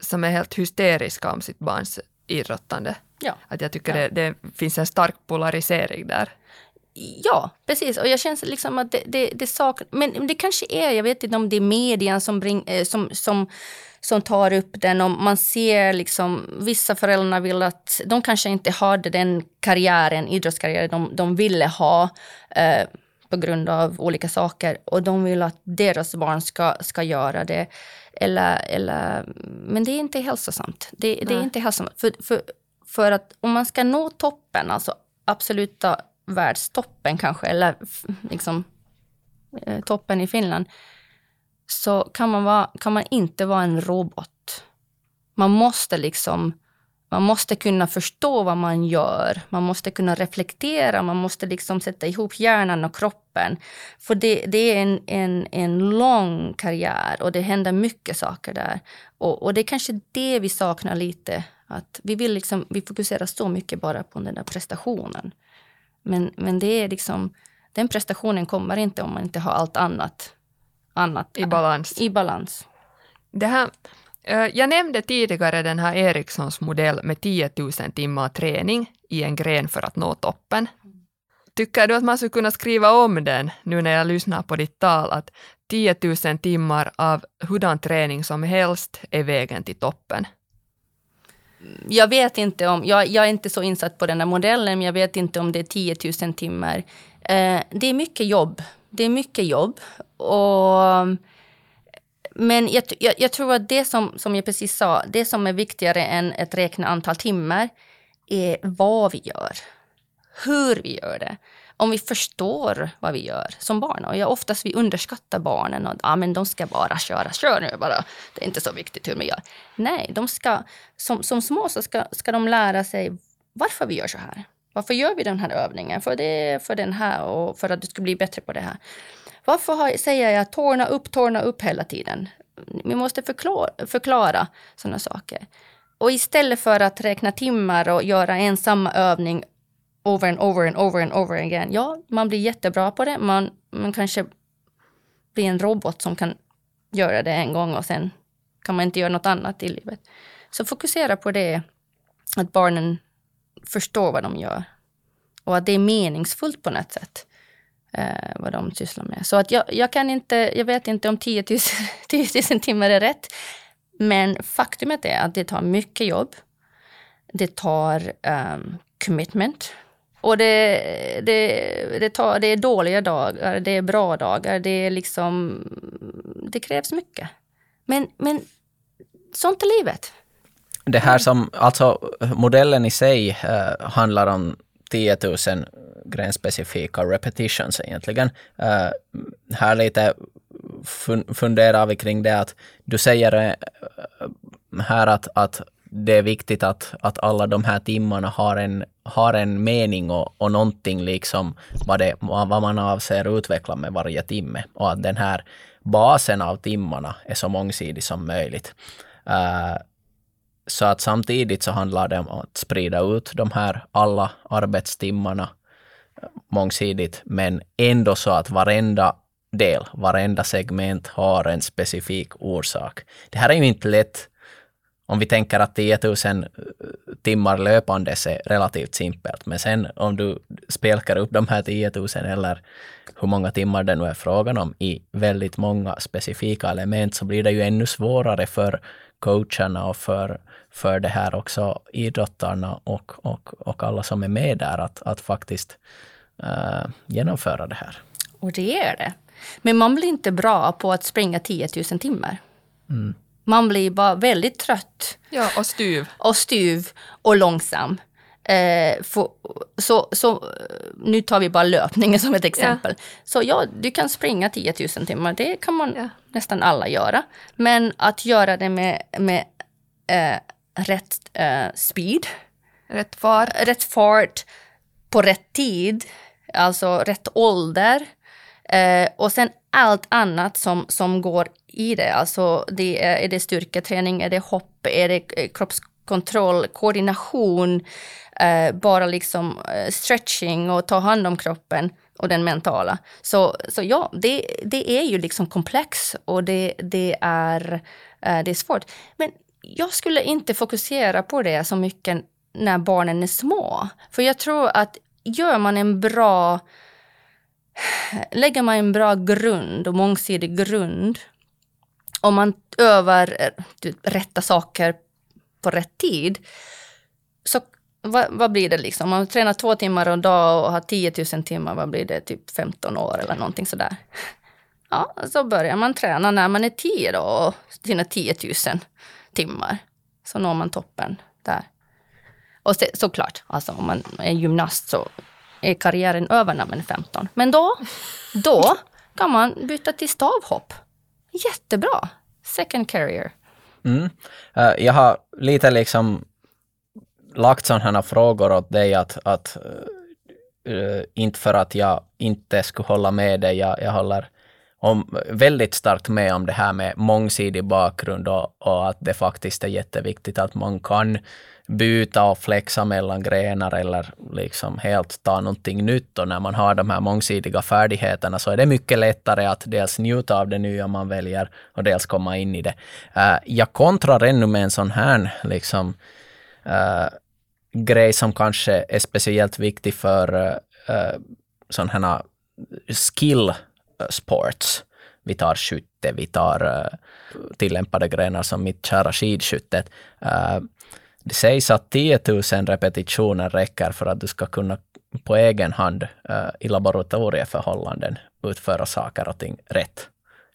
som är helt hysteriska om sitt barns idrottande. Ja. Att jag tycker ja. det, det finns en stark polarisering där. Ja, precis. Och jag känner liksom att det, det, det saknas... Men det kanske är, jag vet inte om det är medien som, bring, eh, som, som, som tar upp den. Och man ser liksom, vissa föräldrar vill att... De kanske inte hade den karriären, idrottskarriären de, de ville ha. Eh, på grund av olika saker och de vill att deras barn ska, ska göra det. Eller, eller, men det är inte hälsosamt. Det, det är inte hälsosamt. För, för, för att om man ska nå toppen, alltså absoluta världstoppen kanske, eller liksom eh, toppen i Finland, så kan man, vara, kan man inte vara en robot. Man måste liksom man måste kunna förstå vad man gör. Man måste kunna reflektera. Man måste liksom sätta ihop hjärnan och kroppen. För det, det är en, en, en lång karriär och det händer mycket saker där. Och, och det är kanske det vi saknar lite. Att vi, vill liksom, vi fokuserar så mycket bara på den där prestationen. Men, men det är liksom, den prestationen kommer inte om man inte har allt annat, annat i balans. I balans. Det här, eh, jag nämnde tidigare den här Ericssons modell med 10 000 timmar träning i en gren för att nå toppen. Tycker du att man skulle kunna skriva om den, nu när jag lyssnar på ditt tal, att 10 000 timmar av hurdan träning som helst är vägen till toppen? Jag vet inte om, jag, jag, är inte så insatt på den här modellen, men jag vet inte om det är 10 000 timmar. Eh, det är mycket jobb. Det är mycket jobb. Och, men jag, jag, jag, tror att det som, som jag precis sa, det som är viktigare än att räkna antal timmar är vad vi gör. Hur vi gör det om vi förstår vad vi gör som barn. Och jag, oftast vi underskattar barnen och ah, men de ska bara köra, kör nu bara. Det är inte så viktigt hur man gör. Nej, de ska, som, som små så ska, ska de lära sig varför vi gör så här. Varför gör vi den här övningen? För det, för den här och för att du ska bli bättre på det här. Varför har, säger jag tårna upp, tårna upp hela tiden? Vi måste förklara, förklara sådana saker. Och istället för att räkna timmar och göra en samma övning over and over and over and over again. Ja, man blir jättebra på det. Man, man kanske blir en robot som kan göra det en gång och sen kan man inte göra något annat i livet. Så fokusera på det, att barnen förstår vad de gör. Och att det är meningsfullt på något sätt, eh, vad de sysslar med. Så att jag, jag, kan inte, jag vet inte om 10 000, 10 000 timmar är rätt. Men faktumet är att det tar mycket jobb. Det tar um, commitment. Och det, det, det, tar, det är dåliga dagar, det är bra dagar, det är liksom... Det krävs mycket. Men, men sånt är livet. Det här som, alltså modellen i sig eh, handlar om 10 000 grenspecifika repetitions egentligen. Eh, här lite fun funderar vi kring det att du säger eh, här att, att det är viktigt att, att alla de här timmarna har en, har en mening och, och någonting liksom vad, det, vad man avser att utveckla med varje timme och att den här basen av timmarna är så mångsidig som möjligt. Uh, så att samtidigt så handlar det om att sprida ut de här alla arbetstimmarna eh, mångsidigt, men ändå så att varenda del, varenda segment har en specifik orsak. Det här är ju inte lätt om vi tänker att 10 000 timmar löpandes är relativt simpelt, men sen om du spelkar upp de här 10 000 eller hur många timmar det nu är frågan om i väldigt många specifika element så blir det ju ännu svårare för coacherna och för, för det här också idrottarna och, och, och alla som är med där att, att faktiskt uh, genomföra det här. Och det är det. Men man blir inte bra på att springa 10 000 timmar. Mm. Man blir bara väldigt trött. Ja, och styv. Och styv och långsam. Eh, för, så, så, nu tar vi bara löpningen som ett exempel. Ja. Så ja, du kan springa 10 000 timmar, det kan man ja. nästan alla göra. Men att göra det med, med eh, rätt eh, speed. Rätt fart. Rätt fart på rätt tid, alltså rätt ålder. Eh, och sen allt annat som, som går i det. Alltså det är, är det styrketräning, är det hopp, är det eh, kroppskontroll, koordination, eh, bara liksom eh, stretching och ta hand om kroppen och den mentala. Så, så ja, det, det är ju liksom komplex och det, det, är, eh, det är svårt. Men jag skulle inte fokusera på det så mycket när barnen är små. För jag tror att gör man en bra lägger man en bra grund och mångsidig grund om man övar eh, rätta saker på rätt tid så vad, vad blir det liksom? Man tränar två timmar om dag och har 10 000 timmar, vad blir det? Typ 15 år eller någonting sådär. Ja, så börjar man träna när man är 10 då, och sina 10 000 timmar. Så når man toppen där. Och se, såklart, alltså om man är gymnast så är karriären över när man är 15. Men då, då kan man byta till stavhopp. Jättebra! Second career. Mm. Uh, jag har lite liksom lagt sådana här frågor åt dig att, att uh, inte för att jag inte skulle hålla med dig, jag, jag håller om, väldigt starkt med om det här med mångsidig bakgrund och, och, att det faktiskt är jätteviktigt att man kan byta och flexa mellan grenar eller liksom helt ta någonting nytt. Och när man har de här mångsidiga färdigheterna så är det mycket lättare att dels njuta av det nya man väljer och dels komma in i det. Uh, jag kontrar ännu med en sån här liksom, uh, grej som kanske är speciellt viktig för eh, uh, sådana här skill sports. Vi tar skytte, vi tar tillämpade grenar som mitt kära skidskyttet. Det sägs att 10 000 repetitioner räcker för att du ska kunna på egen hand uh, i laboratorieförhållanden utföra saker och ting rätt.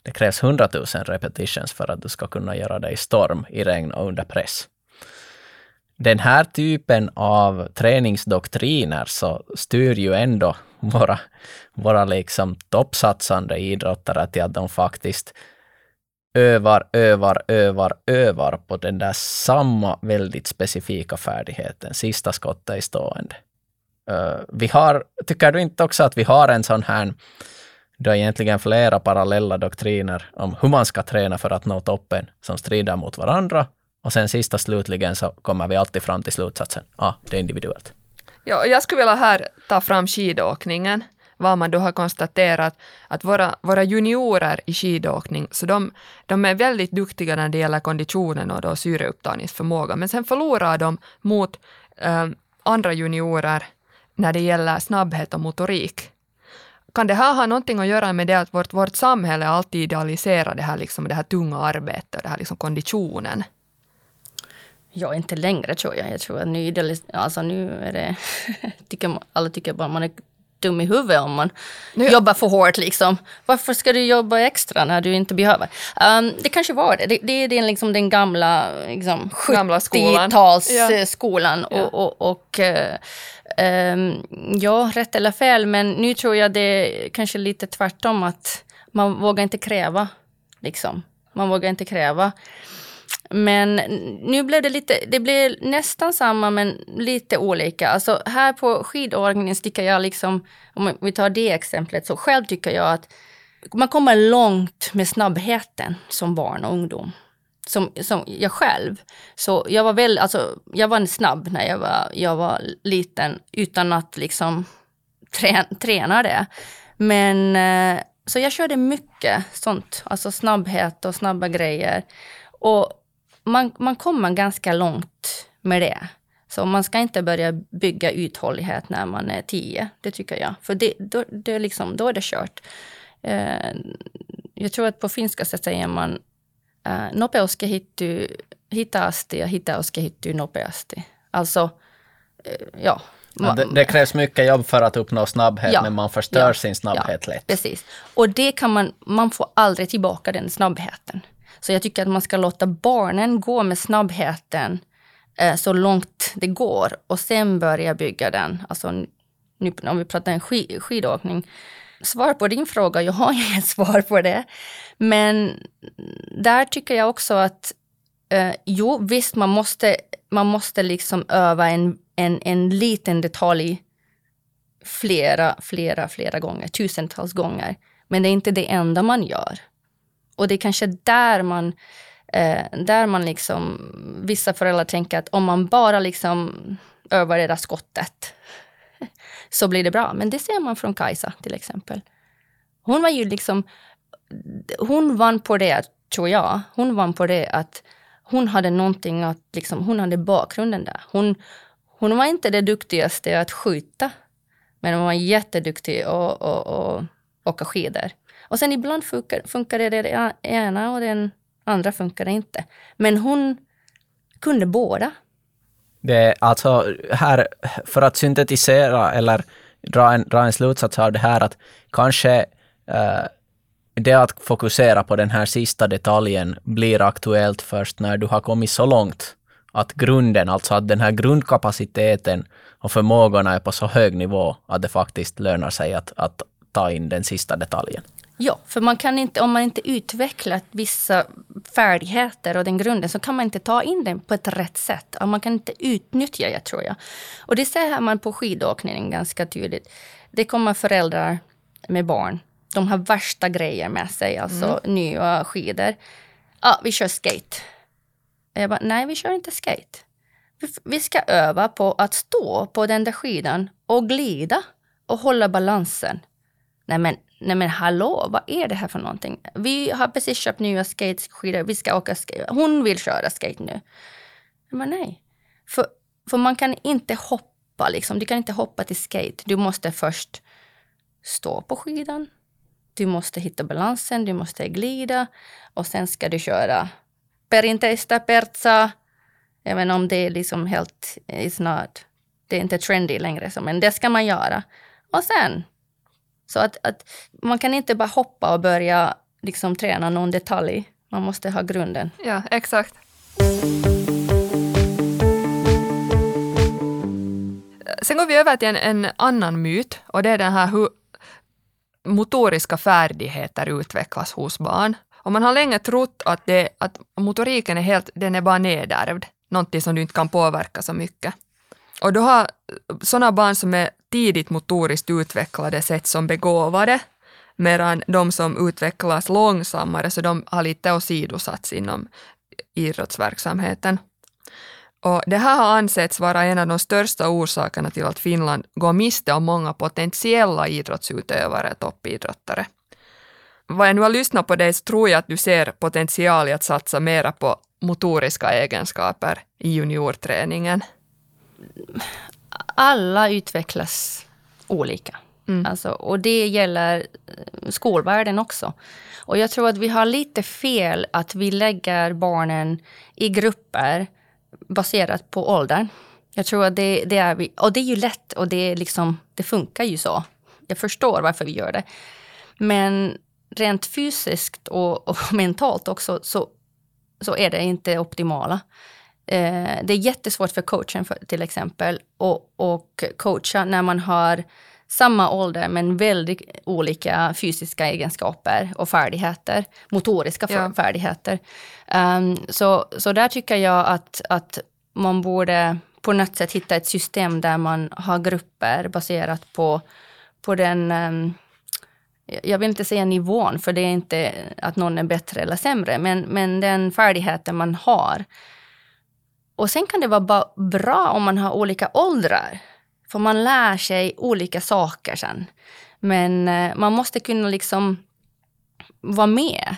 Det krävs 100 000 repetitions för att du ska kunna göra det i storm, i regn och under press. Den här typen av träningsdoktriner så styr ju ändå våra, våra liksom toppsatsande idrottare till att de faktiskt övar, övar, övar, övar på den där samma väldigt specifika färdigheten, sista skottet i stående. Uh, vi har, tycker du inte också att vi har en sån här, det är egentligen flera parallella doktriner om hur man ska träna för att nå toppen som strider mot varandra. Och sen sista slutligen så kommer vi alltid fram till slutsatsen, ja, ah, det är individuellt. Ja, jag skulle vilja här ta fram skidåkningen vad man då har konstaterat att våra, våra juniorer i skidåkning, så de, de är väldigt duktiga när det gäller konditionen och då syreupptagningsförmåga, men sen förlorar de mot eh, andra juniorer när det gäller snabbhet och motorik. Kan det här ha någonting att göra med det att vårt, vårt samhälle alltid idealiserar det här, liksom, det här tunga arbetet, det här liksom konditionen? Ja, inte längre tror jag. Jag tror att nu, alltså nu är det... tycker, alla tycker bara man är dum i huvudet om man nu. jobbar för hårt. Liksom. Varför ska du jobba extra när du inte behöver? Um, det kanske var det. Det, det är den, liksom, den gamla, liksom, 70-talsskolan. Ja. Och, och, och um, ja, rätt eller fel, men nu tror jag det är kanske lite tvärtom. att Man vågar inte kräva. Liksom. Man vågar inte kräva. Men nu blev det lite, det blev nästan samma men lite olika. Alltså här på skidåkningen tycker jag liksom, om vi tar det exemplet, så själv tycker jag att man kommer långt med snabbheten som barn och ungdom. Som, som jag själv. Så jag var väl, alltså jag var snabb när jag var, jag var liten utan att liksom trä, träna det. Men eh, så jag körde mycket sånt, alltså snabbhet och snabba grejer. Och man, man kommer ganska långt med det. Så man ska inte börja bygga uthållighet när man är tio, det tycker jag. För det, då, det liksom, då är det kört. Eh, jag tror att på finska så säger man eh, nopeus kehittyy hitaasti ja hitaus kehittyy nopeasti. Alltså, eh, ja. ja det, det, krävs mycket jobb för att uppnå snabbhet, ja, men man förstör ja, sin snabbhet lätt. Precis. Och det kan man, man får aldrig tillbaka den snabbheten. Så jag tycker att man ska låta barnen gå med snabbheten eh, så långt det går och sen börja bygga den. Alltså, nu, om vi pratar en skid, skidåkning. Svar på din fråga, jag har inget svar på det. Men där tycker jag också att eh, jo, visst, man måste, man måste liksom öva en, en, en liten detalj flera, flera, flera gånger, tusentals gånger. Men det är inte det enda man gör. Och det är kanske där man, eh, där man liksom, vissa föräldrar tänker att om man bara liksom övar det där skottet så blir det bra. Men det ser man från Kajsa till exempel. Hon var ju liksom, hon vann på det, tror jag, hon vann på det att hon hade någonting att, liksom, hon hade bakgrunden där. Hon, hon var inte det duktigaste att skjuta, men hon var jätteduktig att åka skidor. Och sen ibland funkar, funkar det det ena och den andra funkar det inte. Men hon kunde båda. Det är alltså här, för att syntetisera eller dra en, dra en slutsats av det här, att kanske eh, det att fokusera på den här sista detaljen blir aktuellt först när du har kommit så långt att grunden, alltså att den här grundkapaciteten och förmågorna är på så hög nivå att det faktiskt lönar sig att, att ta in den sista detaljen. Ja, för man kan inte, om man inte utvecklat vissa färdigheter och den grunden så kan man inte ta in den på ett rätt sätt. Man kan inte utnyttja det, tror jag. Och det ser man på skidåkningen ganska tydligt. Det kommer föräldrar med barn. De har värsta grejer med sig, alltså mm. nya skidor. Ja, vi kör skate. Jag bara, nej vi kör inte skate. Vi ska öva på att stå på den där skidan och glida och hålla balansen. Nej men, nej men hallå, vad är det här för någonting? Vi har precis köpt nya skateskidor, vi ska åka skate. Hon vill köra skate nu. Men nej. För, för man kan inte hoppa liksom. Du kan inte hoppa till skate. Du måste först stå på skidan. Du måste hitta balansen, du måste glida och sen ska du köra perinteistä perza. Även om det är liksom helt, eh, it's not, det är inte trendy längre, men det ska man göra. Och sen, så att, att man kan inte bara hoppa och börja liksom träna någon detalj. Man måste ha grunden. Ja, exakt. Sen går vi över till en, en annan myt och det är den här hur motoriska färdigheter utvecklas hos barn. Och man har länge trott att, det, att motoriken är helt, den är bara nedärvd, någonting som du inte kan påverka så mycket. Och då har sådana barn som är tidigt motoriskt utvecklade sätt som begåvade, medan de som utvecklas långsammare, så de har lite åsidosatts inom idrottsverksamheten. Och det här har ansetts vara en av de största orsakerna till att Finland går miste om många potentiella idrottsutövare, toppidrottare vad jag nu har lyssnat på dig så tror jag att du ser potential i att satsa mera på motoriska egenskaper i juniorträningen. Alla utvecklas olika. Mm. Alltså, och det gäller eh, skolvärlden också. Och jag tror att vi har lite fel att vi lägger barnen i grupper baserat på åldern. Jag tror att det, det är vi, och det är ju lätt och det, liksom, det funkar ju så. Jag förstår varför vi gör det. Men rent fysiskt och, och mentalt också så, så är det inte optimala. Eh, det är jättesvårt för coachen för, till exempel och, och coacha när man har samma ålder men väldigt olika fysiska egenskaper och färdigheter, motoriska ja. färdigheter. Um, så, så där tycker jag att, att man borde på något sätt hitta ett system där man har grupper baserat på, på den um, jag vill inte säga nivån, för det är inte att någon är bättre eller sämre, men, men den färdigheten man har. Och sen kan det vara bra om man har olika åldrar, för man lär sig olika saker sen. Men eh, man måste kunna liksom vara med.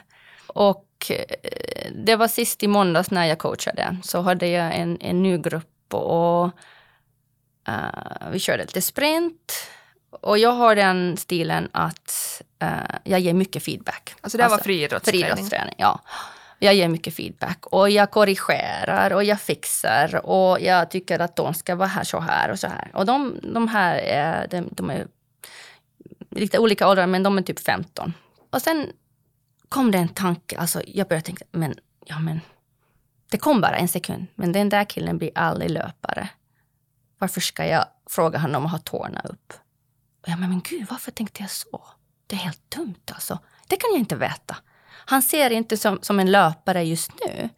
Och eh, det var sist i måndags när jag coachade, så hade jag en, en ny grupp och uh, vi körde lite sprint och jag har den stilen att uh, jag ger mycket feedback. Alltså det här alltså, var friidrottsträning? Friidrottsträning, ja. Jag ger mycket feedback och jag korrigerar och jag fixar och jag tycker att de ska vara här så här och så här. Och de, de här är, de, de är lite olika åldrar men de är typ 15. Och sen kom det en tanke, alltså jag började tänka, men ja men det kom bara en sekund, men den där killen blir aldrig löpare. Varför ska jag fråga honom att ha tårna upp? Och jag men, men gud, varför tänkte jag så? Det är helt dumt alltså. Det kan jag inte veta. Han ser inte som, som en löpare just nu.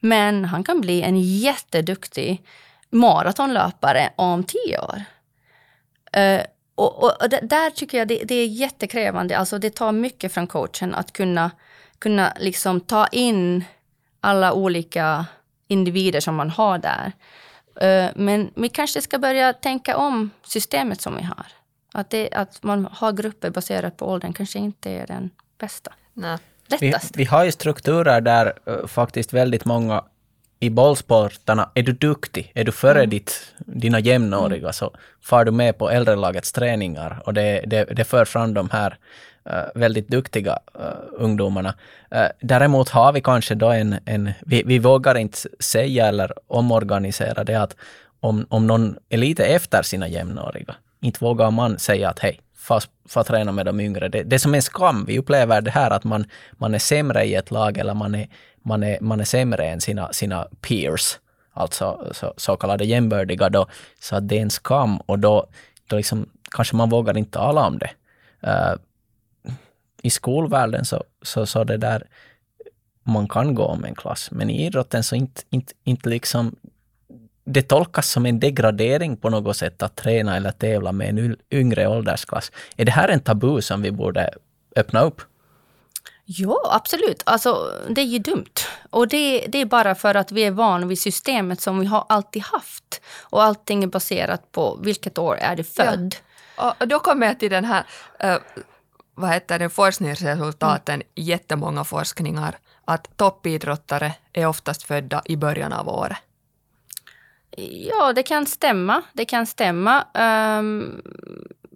Men han kan bli en jätteduktig maratonlöpare om tio år. Uh, och, och, och, där tycker jag det, det, är jättekrävande. Alltså det tar mycket från coachen att kunna, kunna liksom ta in alla olika individer som man har där. Uh, men vi kanske ska börja tänka om systemet som vi har. Att, det, att man har grupper baserat på åldern kanske inte är den bästa. Nej. Vi, vi har ju strukturer där uh, faktiskt väldigt många i bollsporterna, är du duktig, är du före mm. ditt, dina jämnåriga, mm. så far du med på äldrelagets träningar och det, det, det för fram de här uh, väldigt duktiga uh, ungdomarna. Uh, däremot har vi kanske då en, en vi, vi vågar inte säga eller omorganisera det att om, om någon är lite efter sina jämnåriga, inte vågar man säga att hej, för att träna med de yngre. Det, det är som en skam. Vi upplever det här att man, man är sämre i ett lag eller man är, man är, man är sämre än sina, sina peers, alltså så, så kallade jämbördiga då. Så att det är en skam och då, då liksom, kanske man vågar inte tala om det. Uh, I skolvärlden så, så, så det där, man kan gå om en klass, men i idrotten så inte, inte, inte liksom det tolkas som en degradering på något sätt att träna eller tävla med en yngre åldersklass. Är det här en tabu som vi borde öppna upp? Ja, absolut. Alltså, det är ju dumt. Och det, det är bara för att vi är vana vid systemet som vi har alltid haft. Och allting är baserat på vilket år är du född. Ja. Och då kommer jag till den här uh, vad heter det, forskningsresultaten, mm. jättemånga forskningar, att toppidrottare är oftast födda i början av året. Ja, det kan stämma. Det kan stämma. Um,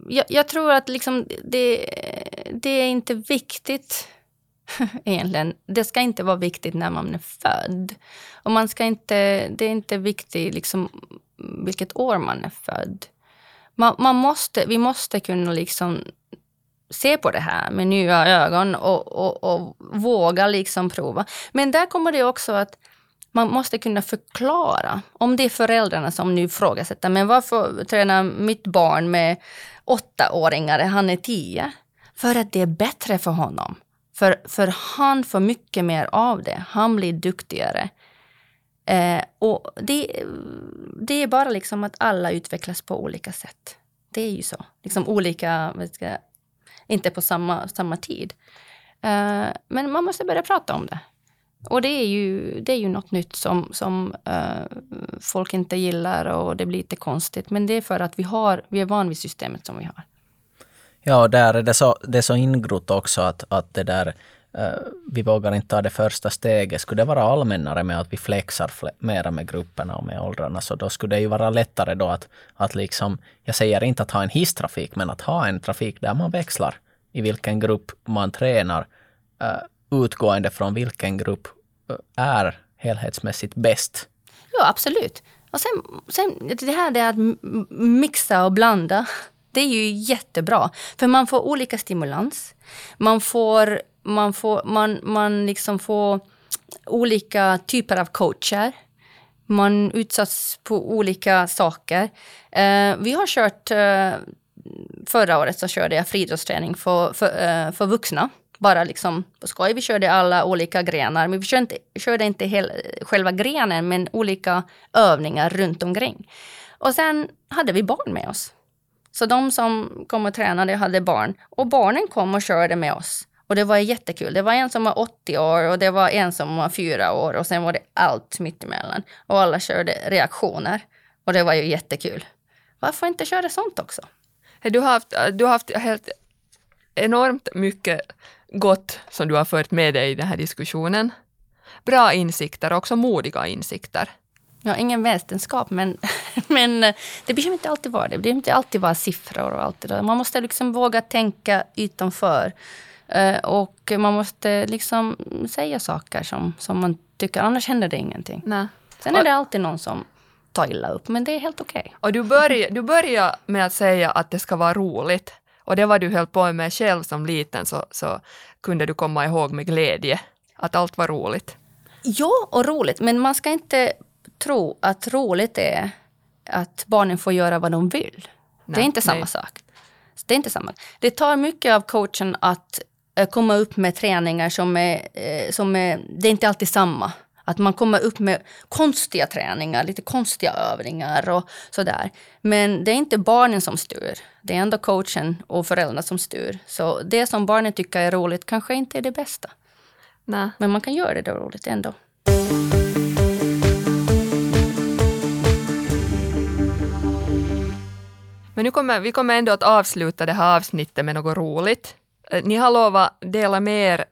jag, jag, tror att liksom det, det är inte viktigt egentligen. Det ska inte vara viktigt när man är född. Och man ska inte, det är inte viktigt liksom vilket år man är född. Man, man måste, vi måste kunna liksom se på det här med nya ögon och, och, och våga liksom prova. Men där kommer det också att man måste kunna förklara. Om det är föräldrarna som nu ifrågasätter, men varför tränar mitt barn med åttaåringar, han är tio? För att det är bättre för honom. För, för han får mycket mer av det. Han blir duktigare. Eh, och det, det är bara liksom att alla utvecklas på olika sätt. Det är ju så. Liksom olika, ska, inte på samma, samma tid. Eh, men man måste börja prata om det. Och det är ju, det är ju något nytt som, som uh, folk inte gillar och det blir lite konstigt. Men det är för att vi, har, vi är van vid systemet som vi har. Ja, och där är det så, det är så ingrott också att, att det där uh, vi vågar inte ta det första steget. Skulle det vara allmännare med att vi flexar mera med grupperna och med åldrarna, så då skulle det ju vara lättare då att, att liksom, jag säger inte att ha en hisstrafik, men att ha en trafik där man växlar i vilken grupp man tränar. Uh, utgående från vilken grupp eh, är helhetsmässigt bäst. Ja, absolut. Och sen, sen det här det att mixa och blanda, det är ju jättebra. För man får olika stimulans. Man får, man får, man, man liksom får olika typer av coacher. Man utsätts på olika saker. Eh, vi har kört, eh, förra året så körde jag friidrottsträning för, för, eh, för vuxna bara liksom på skoj. Vi körde alla olika grenar, men vi körde inte, körde inte hel, själva grenen, men olika övningar runt omkring. Och sen hade vi barn med oss. Så de som kom och tränade hade barn. Och barnen kom och körde med oss. Och det var jättekul. Det var en som var 80 år och det var en som var 4 år och sen var det allt mittemellan. Och alla körde reaktioner. Och det var ju jättekul. Varför inte köra sånt också? Du har haft, du har haft helt enormt mycket gott som du har fört med dig i den här diskussionen. Bra insikter, också modiga insikter. Ja, ingen vetenskap, men, men det behöver inte alltid vara det. Det behöver inte alltid vara siffror och allt det där. Man måste liksom våga tänka utanför. Eh, och man måste liksom säga saker som, som man tycker, annars händer det ingenting. Nej. Sen är det alltid någon som tar illa upp, men det är helt okej. Okay. Och du börjar, du börjar med att säga att det ska vara roligt. Och det var du höll på med själv som liten så, så kunde du komma ihåg med glädje att allt var roligt. Ja, och roligt. Men man ska inte tro att roligt är att barnen får göra vad de vill. Nej, det är inte samma nej. sak. Det är inte samma. Det tar mycket av coachen att eh, komma upp med träningar som är, eh, som är... Det är inte alltid samma. Att man kommer upp med konstiga träningar, lite konstiga övningar och sådär. Men det är inte barnen som styr. Det är ändå coachen och föräldrarna som styr. Så det som barnen tycker är roligt kanske inte är det bästa. Nej. Men man kan göra det roligt ändå. Men nu kommer, vi kommer ändå att avsluta det här avsnittet med något roligt. Eh, ni har lovat dela med er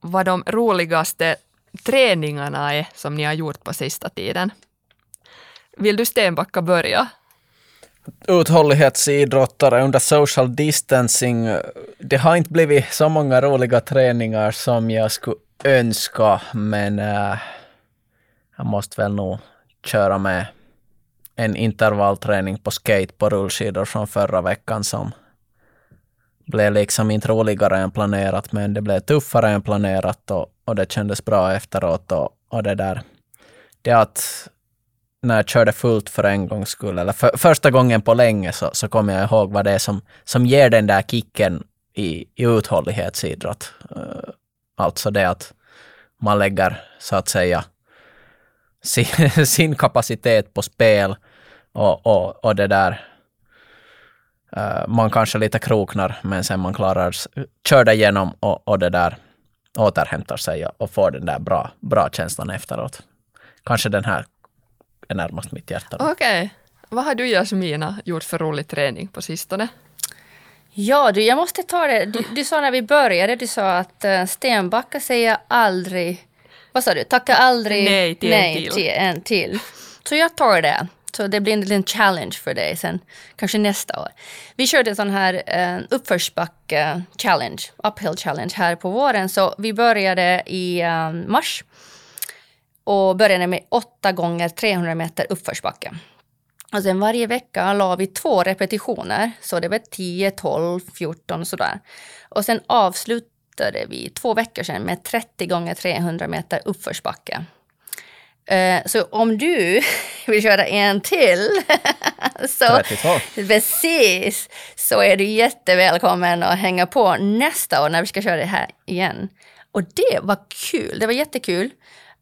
vad de roligaste träningarna är som ni har gjort på sista tiden. Vill du Stenbacka börja? Uthållighetsidrottare under social distancing. Det har inte blivit så många roliga träningar som jag skulle önska, men äh, jag måste väl nog köra med en intervallträning på skate på rullskidor från förra veckan som blev liksom inte roligare än planerat, men det blev tuffare än planerat och, och det kändes bra efteråt. Och, och det där, det att när jag körde fullt för en gångs skull, eller för, första gången på länge, så, så kommer jag ihåg vad det är som, som ger den där kicken i, i uthållighetsidrott. Eh, alltså det att man lägger, så att säga, sin, sin kapacitet på spel och, och, och det där. Uh, man kanske lite kroknar, men sen man klarar, kör det igenom och, och det där återhämtar sig och får den där bra, bra känslan efteråt. Kanske den här är närmast mitt hjärta. Okej. Okay. Vad har du Jasmina gjort för rolig träning på sistone? Ja, du, jag måste ta det. Du, du sa när vi började, du sa att uh, Stenbacka säger aldrig... Vad sa du? Tacka aldrig nej till nej en till. till en till. Så jag tar det. Så det blir en liten challenge för dig sen, kanske nästa år. Vi körde en sån här eh, uh, uppförsbacke-challenge, eh, uphill challenge här på våren. Så vi började i um, mars och började med 8 gånger 300 meter uppförsbacke. Och sen varje vecka la vi två repetitioner, så det var 10, 12, 14 och sådär. Och sen avslutade vi två veckor sedan med 30 gånger 300 meter uppförsbacke. Eh, så om du vill köra en till, så, 32. precis, så är du jättevälkommen att hänga på nästa år när vi ska köra det här igen. Och det var kul, det var jättekul.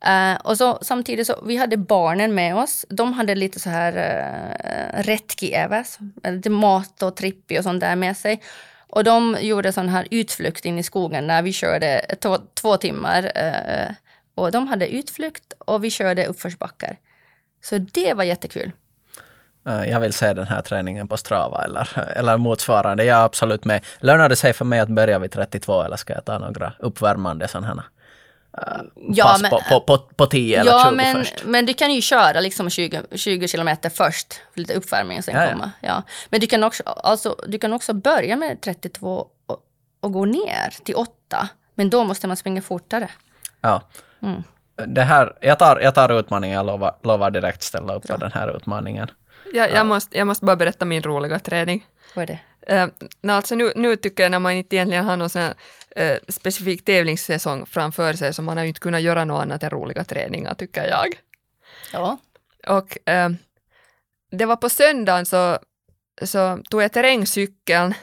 Uh, och så, samtidigt så vi hade barnen med oss. De hade lite så här uh, retki-äves, lite mat och trippi och sånt där med sig. Och de gjorde sån här utflykt in i skogen när vi körde två, två timmar. Uh, och de hade utflykt och vi körde uppförsbackar. Så det var jättekul. Jag vill se den här träningen på Strava eller, eller motsvarande. Jag är absolut med. Lönar det sig för mig att börja vid 32 eller ska jag ta några uppvärmande sådana ja, pass men, på, på, på, på 10 eller 20 men, först. men du kan ju köra liksom 20, 20 kilometer först, för lite uppvärmning och sen ja, komma. Ja. Men du kan, också, alltså, du kan också börja med 32 och, och gå ner till 8. Men då måste man springa fortare. Ja. Mm. Det här, jag, tar, jag tar utmaningen, jag lovar, lovar direkt ställa upp Bra. på den här utmaningen. Ja, jag, måste, jag måste bara berätta min roliga träning. Vad är det? Uh, alltså nu, nu tycker jag när man inte egentligen har någon sån här, uh, specifik tävlingssäsong framför sig så man har ju inte kunnat göra något annat än roliga träningar tycker jag. Ja. Och uh, det var på söndagen så, så tog jag terrängcykeln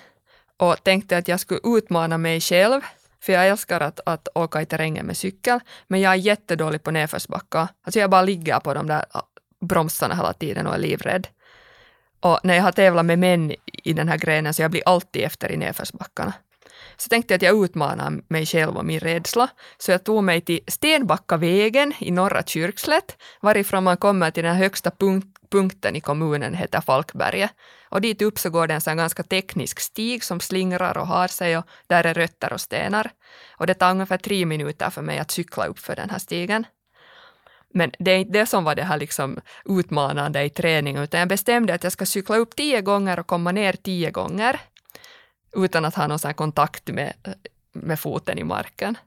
och tänkte att jag skulle utmana mig själv för jag älskar att, att åka i terrängen med cykel, men jag är jättedålig på nedförsbackar. Alltså jag bara ligger på de där bromsarna hela tiden och är livrädd. Och när jag har tävlat med män i den här grenen så jag blir alltid efter i nedförsbackarna. Så tänkte jag att jag utmanar mig själv och min rädsla. Så jag tog mig till Stenbackavägen i norra Kyrkslätt, varifrån man kommer till den högsta punkten punkten i kommunen, heter Falkberget. Och dit upp så går det en sån ganska teknisk stig som slingrar och har sig och där är rötter och stenar. Och det tar ungefär tre minuter för mig att cykla upp för den här stigen. Men det är inte det som var det här liksom utmanande i träningen, utan jag bestämde att jag ska cykla upp tio gånger och komma ner tio gånger utan att ha någon sån kontakt med, eh, med foten i marken.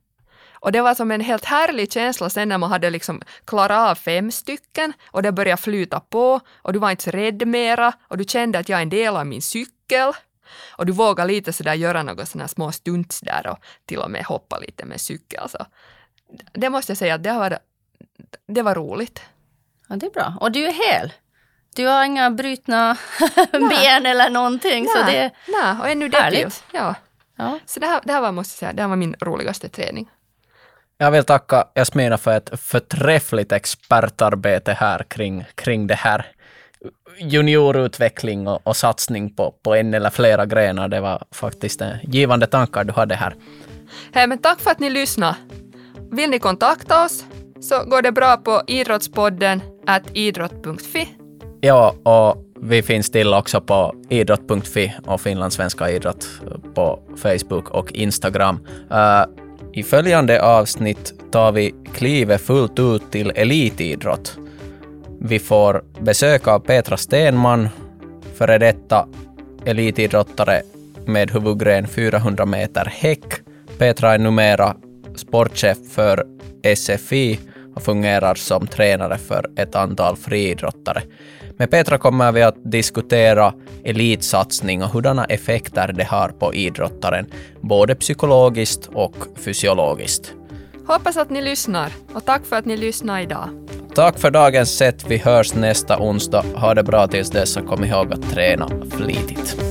Och det var som en helt härlig känsla sen när man hade liksom klarat av fem stycken och det började flyta på och du var inte så rädd mera och du kände att jag är en del av min cykel. Och du vågade lite sådär göra några sådana små stunts där och till och med hoppa lite med cykel. Så det måste jag säga att det varit det var roligt. Ja, det är bra. Och du är hel. Du har inga brutna ben eller någonting. Nej. Så det Nej, och ännu härligt. Ja. ja. Så det här, det här var, måste jag säga, det här var min roligaste träning. Jag vill tacka Jasmina för ett förträffligt expertarbete här kring, kring det här juniorutveckling och, och satsning på, på en eller flera grenar. Det var faktiskt en givande tankar du hade här. Hej, men tack för att ni lyssnade. Vill ni kontakta oss så går det bra på idrottspodden at idrott.fi. Ja, och vi finns till också på idrott.fi och Finlandssvenska idrott på Facebook och Instagram. Uh, i följande avsnitt tar vi klivet fullt ut till elitidrott. Vi får besök av Petra Stenman, före detta elitidrottare med huvudgren 400 meter häck. Petra är numera sportchef för SFI och fungerar som tränare för ett antal friidrottare. Med Petra kommer vi att diskutera elitsatsning och hurdana effekter det har på idrottaren, både psykologiskt och fysiologiskt. Hoppas att ni lyssnar och tack för att ni lyssnade idag. Tack för dagens sätt. Vi hörs nästa onsdag. Ha det bra tills dess och kom ihåg att träna flitigt.